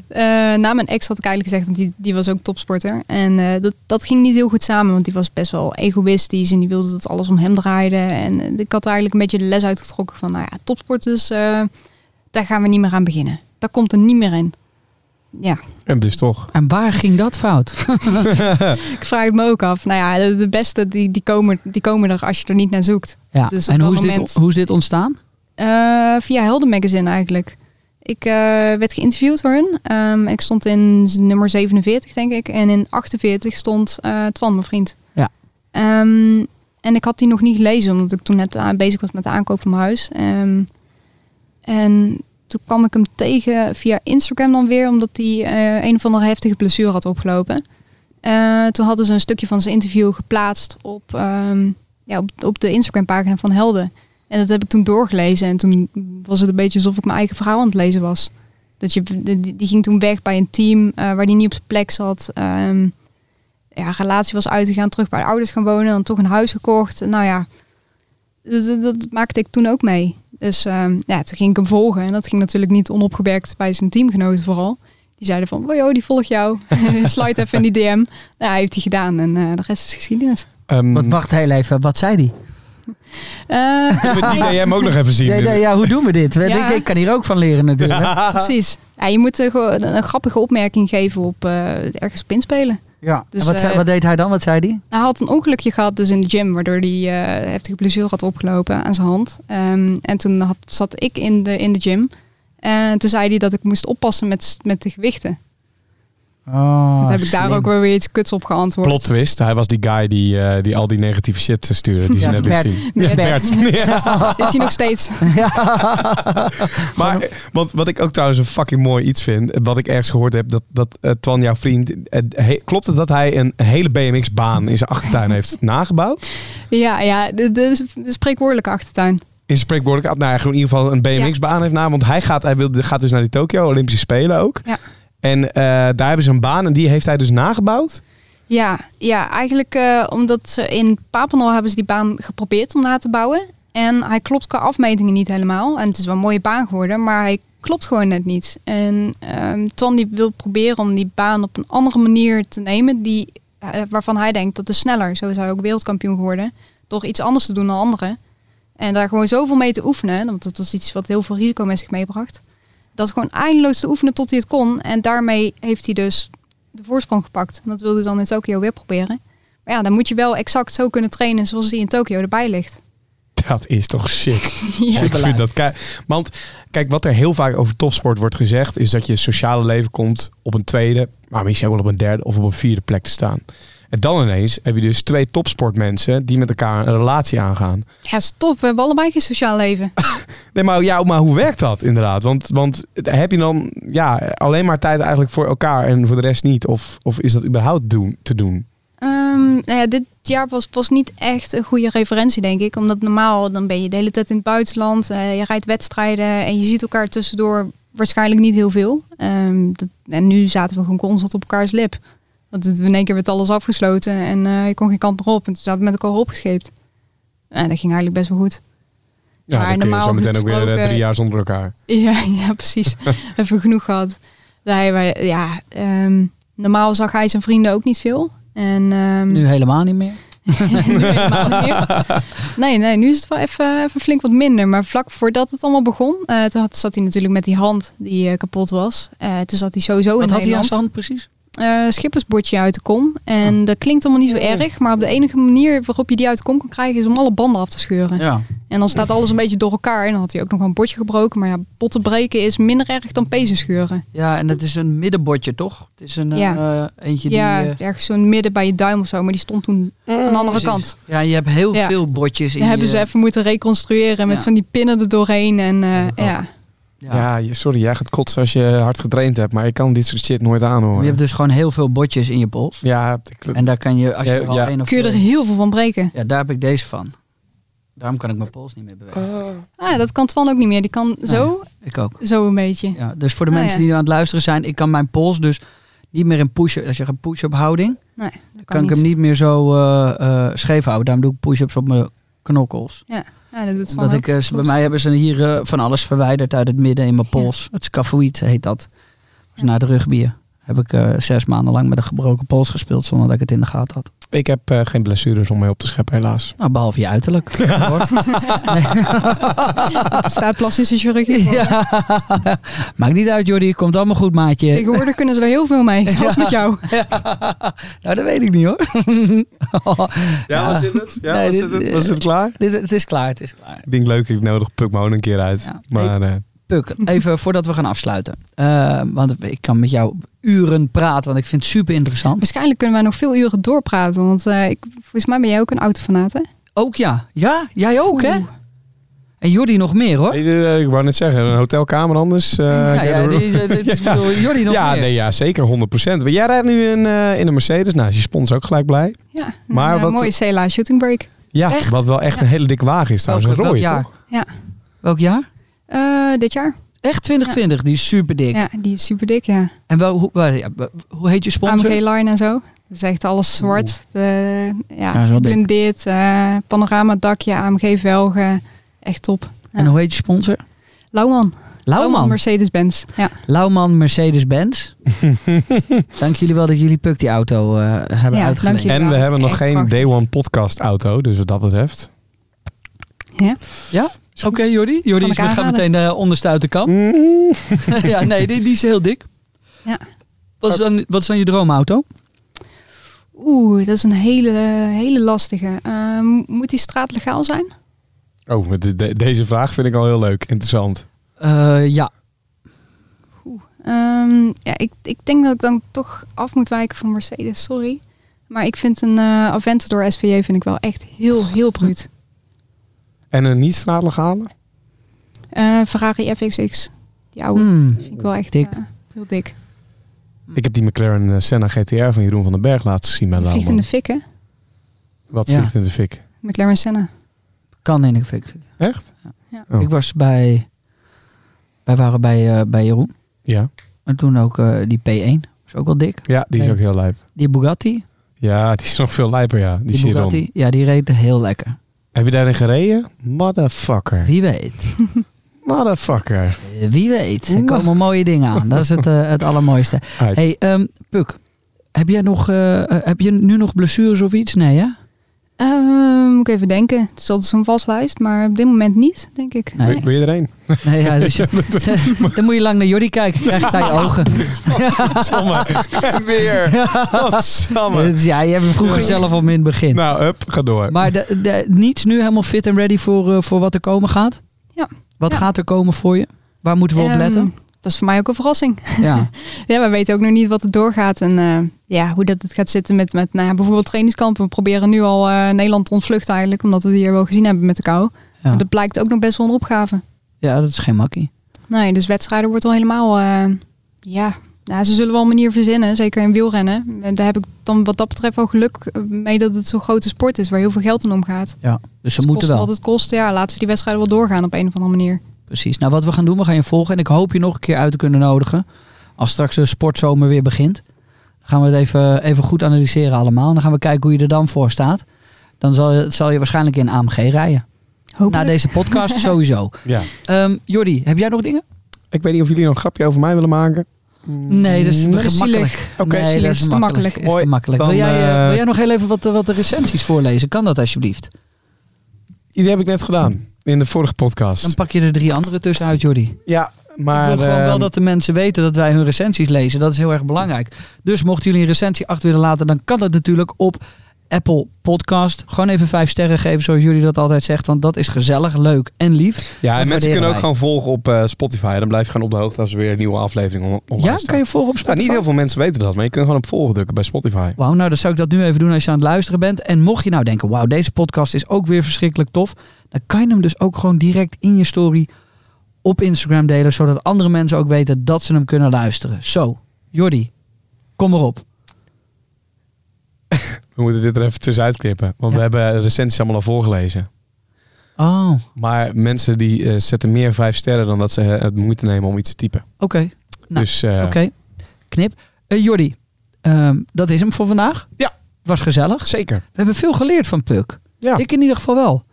eh na mijn ex had ik eigenlijk gezegd, want die, die was ook topsporter. En eh, dat, dat ging niet heel goed samen, want die was best wel egoïstisch en die wilde dat alles om hem draaide. En eh, ik had eigenlijk een beetje de les uitgetrokken van, nou ja, topsport eh, daar gaan we niet meer aan beginnen. Daar komt er niet meer in. Ja, En dus toch. En waar ging dat fout? ik vraag het me ook af. Nou ja, de, beste die, die, komen, die komen er als je er niet naar zoekt. Ja. Dus en hoe is, moment- dit, hoe is dit ontstaan? Eh, via Helden Magazine eigenlijk. Ik eh, werd geïnterviewd door hun. Ehm, ik stond in nummer 47, denk ik. En in 48 stond eh Twan, mijn vriend. Ja. Ehm, en ik had die nog niet gelezen, omdat ik toen net aan- bezig was met de aankoop van mijn huis. Ehm, en toen kwam ik hem tegen via Instagram dan weer, omdat hij eh, een of andere heftige blessure had opgelopen. Eh, toen hadden ze een stukje van zijn interview geplaatst op, ehm, ja, op, de Instagram pagina van Helden. En dat heb ik toen doorgelezen. En toen was het een beetje alsof ik mijn eigen verhaal aan het lezen was. Dat je, die, ging toen weg bij een team eh, waar die niet op zijn plek zat. Ehm, ja, relatie was uitgegaan, terug bij de ouders gaan wonen. Dan toch een huis gekocht. Nou ja, dat maakte ik toen ook mee. Dus ehm, ja, toen ging ik hem volgen. En dat ging natuurlijk niet onopgemerkt bij zijn teamgenoten vooral. Die zeiden van, oh joh, die volg jou. Slide even in die DM. Nou, ja, heeft hij gedaan. En eh, de rest is geschiedenis. Ehm, Wat, wacht heel even, wat zei die? Eh, die DM ook nog even zien. Nee, nee, ja, hoe doen we dit? Ja. Ik, ik kan hier ook van leren natuurlijk. Precies. Ja, je moet eh, gewoon een, een grappige opmerking geven op eh, ergens op inspelen. Ja. Dus, en wat, zei- eh, wat deed hij dan? Wat zei hij? Hij had een ongelukje gehad dus in de gym, waardoor hij eh heftige blessure had opgelopen aan zijn hand. Ehm, en toen had, zat ik in de, in de gym. En toen zei hij dat ik moest oppassen met, met de gewichten. Oh, Toen heb ik daar ook wel weer iets kuts op geantwoord. Plot twist. Hij was die guy die, eh, die al die negatieve shit stuurde. Die ze Ja, net Bert. Bert. Bert. Ja. Is hij nog steeds? Maar wat, wat ik ook trouwens een fucking mooi iets vind, wat ik ergens gehoord heb, dat, dat eh, Twan, jouw vriend, eh, he- klopt het dat hij een hele BMX-baan in zijn achtertuin heeft nagebouwd? Ja, ja de, de, de spreekwoordelijke achtertuin. In zijn spreekwoordelijk, nou in ieder geval een BMX-baan heeft na, want hij gaat, hij wil, gaat dus naar die Tokyo Olympische Spelen ook. Ja. En eh, daar hebben ze een baan en die heeft hij dus nagebouwd. Ja, ja eigenlijk eh, omdat ze in Papendal hebben ze die baan geprobeerd om na te bouwen. En hij klopt qua afmetingen niet helemaal. En het is wel een mooie baan geworden, maar hij klopt gewoon net niet. En ehm Ton die wil proberen om die baan op een andere manier te nemen, die, eh, waarvan hij denkt dat is sneller. Zo is hij ook wereldkampioen geworden. Door iets anders te doen dan anderen. En daar gewoon zoveel mee te oefenen, want dat was iets wat heel veel risico met zich meebracht. Dat gewoon eindeloos te oefenen tot hij het kon. En daarmee heeft hij dus de voorsprong gepakt. En dat wilde hij dan in Tokio weer proberen. Maar ja, dan moet je wel exact zo kunnen trainen zoals hij in Tokio erbij ligt. Dat is toch sick. Ja. Ik vind dat Want kijk, wat er heel vaak over topsport wordt gezegd, is dat je sociale leven komt op een tweede, maar misschien wel op een derde of op een vierde plek te staan. En dan ineens heb je dus twee topsportmensen die met elkaar een relatie aangaan. Ja, stop. We hebben allebei geen sociaal leven. Nee, maar, ja, maar hoe werkt dat inderdaad? Want, want heb je dan ja, alleen maar tijd eigenlijk voor elkaar en voor de rest niet? Of, of is dat überhaupt doen, te doen? Ehm, nou ja, dit jaar was, was niet echt een goede referentie, denk ik. Omdat normaal, dan ben je de hele tijd in het buitenland. eh, je rijdt wedstrijden en je ziet elkaar tussendoor waarschijnlijk niet heel veel. Ehm, dat, en nu zaten we gewoon constant op elkaars lip. Want in één keer werd alles afgesloten en eh, je kon geen kant meer op. En toen zaten we met elkaar opgescheept. En dat ging eigenlijk best wel goed. Ja, Maar dan kun je normaal zo meteen ook weer eh, gesproken- drie jaar zonder elkaar. Ja, ja precies. Even genoeg gehad. Nee, maar ja, ehm, normaal zag hij zijn vrienden ook niet veel. En ehm, Nu helemaal niet meer. Nee, nee, nu is het wel even, even flink wat minder. Maar vlak voordat het allemaal begon, eh, toen had, zat hij natuurlijk met die hand die eh, kapot was. Eh, toen zat hij sowieso Wat in had hij aan Nederland. zijn hand precies? Eh, schippersbordje uit de kom. En dat klinkt allemaal niet zo erg. Maar op de enige manier waarop je die uit de kom kan krijgen is om alle banden af te scheuren. Ja. En dan staat alles een beetje door elkaar. En dan had hij ook nog wel een bordje gebroken. Maar ja, botten breken is minder erg dan pezen scheuren. ja, en het is een middenbordje, toch? Het is een Ja. eh, eentje die... ja, eh, ergens zo in het midden bij je duim of zo. Maar die stond toen aan de andere precies. kant. Ja, je hebt heel Ja. veel bordjes in Die hebben je- ze even moeten reconstrueren met Ja. van die pinnen er doorheen. En eh, ook. ja. Ja. Sorry, jij gaat kotsen als je hard getraind hebt, maar ik kan dit soort shit nooit aanhoren. Je hebt dus gewoon heel veel bordjes in je pols. Ja, ik, En daar kan je, als je Ja, er al ja. één of kun je er heel veel van breken. Ja, daar heb ik deze van. Daarom kan ik mijn pols niet meer bewegen. Ah, dat kan Twan ook niet meer. Die kan zo, Ik ook. zo een beetje. Ja, dus voor de Ah, mensen ja. die nu aan het luisteren zijn, ik kan mijn pols dus niet meer in push als je een push-up houding, Nee, dat kan, kan, ik hem niet meer zo eh, eh, scheef houden. Daarom doe ik push-ups op mijn knokkels. Ja, dat Omdat ook. ik, eh, bij mij hebben ze hier eh, van alles verwijderd uit het midden in mijn pols. Het scafoïd heet dat. Dus na het rugbier heb ik eh, zes maanden lang met een gebroken pols gespeeld zonder dat ik het in de gaten had. ik heb eh, geen blessures om mee op te scheppen, helaas. Nou, behalve je uiterlijk. hoor. Er staat plastische chirurgie voor. Ja. Maakt niet uit, Jordi. Komt allemaal goed, maatje. Tegenwoordig kunnen ze er heel veel mee. Zoals met jou. Nou, dat weet ik niet hoor. Ja, was dit het? Ja, Nee, was, dit- dit het? was dit klaar? Dit, het is klaar, het is klaar. Ik denk leuk, ik nodig Puk Moon een keer uit. Ja. Maar eh, Puk, even voordat we gaan afsluiten. Eh, want ik kan met jou uren praten, want ik vind het super interessant. Waarschijnlijk kunnen wij nog veel uren doorpraten. Want eh, ik, volgens mij ben jij ook een autofanaat, hè? Ook ja. Ja, jij ook hè? En Jordi nog meer hoor. eh, ik wou net zeggen, een hotelkamer anders. eh, ja, ja, get a die, room. die- die- ik bedoel, Jordi nog ja, meer. nee, ja, zeker 100%. Maar jij rijdt nu in, eh, in een Mercedes. Nou, is je sponsor ook gelijk blij. Ja, Maar een wat- mooie CLA shooting break. Ja, Echt? wat wel echt een hele dikke wagen is trouwens. Een welk, welk rode, jaar? toch? Ja. Welk jaar? Eh, dit jaar. Echt 2020, die is super dik. Ja, die is super dik, ja. En wel, hoe, ja, hoe heet je sponsor? AMG Line en zo. Dus echt alles zwart. De, Ja, geblindeerd. eh panorama dakje, AMG velgen. Echt top. En hoe heet je sponsor? Lauwman. Lauwman. Mercedes-Benz. Ja. Lauwman Mercedes-Benz. Dank jullie wel dat jullie Puk die auto eh, hebben Ja. En we hebben nog geen prachtig. Day One podcast auto, dus wat dat betreft. Ja. Ja? Oké, Jordi. Jordi Kan is, ik we gaan aanraden. meteen de onderste uit de kan. ja, nee, die, die is heel dik. Ja. Wat is dan, wat is dan je droomauto? Oeh, dat is een hele, hele lastige. Ehm, moet die straatlegaal zijn? Oh, met de- de- deze vraag vind ik al heel leuk. Interessant. Eh, ja. Ehm, ja, ik, ik denk dat ik dan toch af moet wijken van Mercedes, sorry. Maar ik vind een eh Aventador SVJ vind ik wel echt heel, heel bruut. En een niet straatlegale? Eh Ferrari FXX, die oude, Hmm. vind ik wel echt Dik. eh, heel dik. Ik heb die McLaren eh, Senna GTR van Jeroen van den Berg laten zien bij Die vliegt in de fik, hè? Wat Ja. vliegt in de fik? McLaren Senna. Kan in de fik. Echt? Ja. Oh. Ik was bij... Wij waren bij, eh, bij Jeroen. Ja. En toen ook eh, die P1. is ook wel dik. Ja, die is ook heel lijp. Die Bugatti. Ja, die is nog veel lijper, ja. Die, Die. Bugatti. Ja, die reed heel lekker. Heb je daarin gereden? Motherfucker. Wie weet. Motherfucker. Wie weet. Er komen mooie dingen aan. Dat is het, eh, het allermooiste. Uit. Hey, ehm, Puk. Heb jij nog, eh, eh, heb je nu nog blessures of iets? Nee, hè? Ehm, moet ik even denken. Het is altijd zo'n vastlijst, maar op dit moment niet, denk ik. Nee. Wil, je er een? nee ja, dus je- dan moet je lang naar Jordi kijken. Krijg je het aan je ogen. Weer. Ja, je hebt het vroeger zelf al in het begin. Nou, up, ga door. Maar de, de, niets nu helemaal fit en ready voor, eh, voor wat er komen gaat? Ja. Wat Ja. gaat er komen voor je? Waar moeten we op Ehm, letten? Dat is voor mij ook een verrassing. Ja. Ja, we weten ook nog niet wat er doorgaat en eh, ja, hoe dat het gaat zitten met, met nou ja, bijvoorbeeld trainingskampen. We proberen nu al eh, Nederland te ontvluchten eigenlijk, omdat we die hier wel gezien hebben met de kou. Ja. Maar dat blijkt ook nog best wel een opgave. ja, dat is geen makkie. Nee, dus wedstrijden wordt al helemaal, eh, ja, ja, ze zullen wel een manier verzinnen, zeker in wielrennen. En daar heb ik dan wat dat betreft wel geluk mee dat het zo'n grote sport is, waar heel veel geld in omgaat. Ja. Dus ze Het moeten wel. wat het kost, ja, laten ze die wedstrijden wel doorgaan op een of andere manier. Precies. Nou, wat we gaan doen, we gaan je volgen. En ik hoop je nog een keer uit te kunnen nodigen. Als straks de sportzomer weer begint. Dan gaan we het even, even goed analyseren allemaal. En dan gaan we kijken hoe je er dan voor staat. Dan zal je, zal je waarschijnlijk in AMG rijden. Hopelijk. Na deze podcast sowieso. Ja. Ehm Jordi, heb jij nog dingen? Ik weet niet of jullie nog een grapje over mij willen maken. Nee, dat is dat is makkelijk. zielig. Oké, nee, dat is Is te makkelijk. Is te Mooi. makkelijk. Dan, wil, jij, eh, eh, wil jij nog heel even wat, eh, wat de recensies voorlezen? Kan dat alsjeblieft? Die heb ik net gedaan. In de vorige podcast. Dan pak je er drie andere tussenuit, Jordi. Ja, maar... ik wil gewoon ehm, wel dat de mensen weten dat wij hun recensies lezen. Dat is heel erg belangrijk. Dus mochten jullie een recensie achter willen laten, dan kan dat natuurlijk op Apple Podcast. Gewoon even vijf sterren geven, zoals jullie dat altijd zegt. Want dat is gezellig, leuk en lief. Ja, en mensen kunnen ook gewoon volgen op eh, Spotify. Dan blijf je gewoon op de hoogte als er weer een nieuwe aflevering on- online Ja, staat. kan je volgen op Ja, Spotify? niet heel veel mensen weten dat, maar je kunt gewoon op volgen drukken bij Spotify. Wauw, nou dan zou ik dat nu even doen als je aan het luisteren bent. En mocht je nou denken, wauw, deze podcast is ook weer verschrikkelijk tof. Dan kan je hem dus ook gewoon direct in je story op Instagram delen. Zodat andere mensen ook weten dat ze hem kunnen luisteren. Zo, Jordi, kom erop. We moeten dit er even tussenuit knippen. Want Ja. we hebben recensies allemaal al voorgelezen. Oh, oké. Maar mensen die eh, zetten meer vijf sterren dan dat ze eh, het moeite nemen om iets te typen. Nou, dus eh, Oké, knip. Jordi, ehm, dat is hem voor vandaag. Ja. Het was gezellig. zeker. We hebben veel geleerd van Puk. Ja. Ik in ieder geval wel.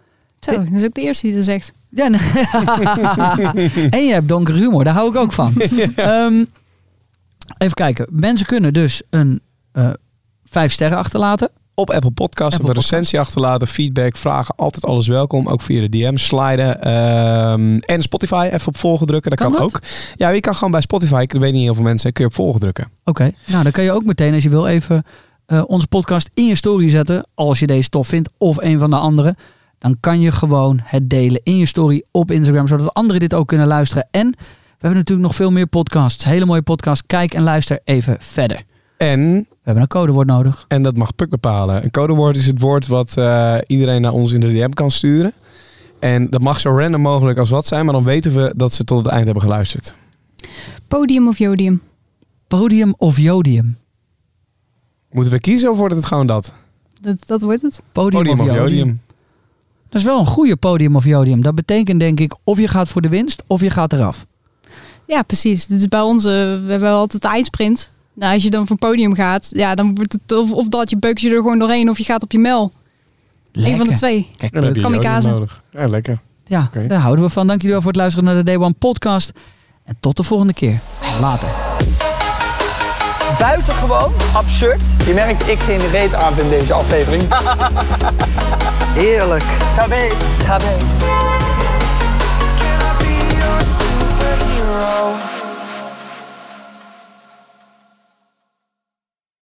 Zo, dat is ook de eerste die dat zegt. Ja, nee. en je hebt donkere humor, daar hou ik ook van. Ehm, even kijken. Mensen kunnen dus een eh, vijf sterren achterlaten. Op Apple Podcast Apple een recensie achterlaten, feedback, vragen, altijd alles welkom. Ook via de DM sliden. Ehm, en Spotify even op volgen drukken, dat Kan kan, dat? ook. Ja, je kan gewoon bij Spotify, ik weet niet heel veel mensen, kun je op volgen drukken. Oké, nou dan kan je ook meteen als je wil even eh, onze podcast in je story zetten. Als je deze tof vindt of een van de andere. Dan kan je gewoon het delen in je story op Instagram. Zodat anderen dit ook kunnen luisteren. En we hebben natuurlijk nog veel meer podcasts. Hele mooie podcasts. Kijk en luister even verder. En, We hebben een codewoord nodig. en dat mag Puk bepalen. Een codewoord is het woord wat eh, iedereen naar ons in de DM kan sturen. En dat mag zo random mogelijk als wat zijn, maar dan weten we dat ze tot het eind hebben geluisterd. Podium of jodium? Podium of jodium? Moeten we kiezen of wordt het gewoon dat? Dat, dat wordt het. Podium, Podium of of jodium? jodium. Dat is wel een goede podium of jodium. Dat betekent denk ik of je gaat voor de winst of je gaat eraf. Ja, precies. Dit is bij ons, we hebben altijd de eindsprint. Nou, als je dan voor podium gaat, ja, dan wordt het of, of dat je beukt je er gewoon doorheen of je gaat op je mel. Een van de twee. Kijk, ik dan kamikaze. Nodig. Ja, lekker. Ja, okay. daar houden we van. Dank jullie wel voor het luisteren naar de Day One podcast. En tot de volgende keer. Later. Buitengewoon absurd. Je merkt, ik geen reet aan vind deze aflevering. Eerlijk. Tabé. Tabé.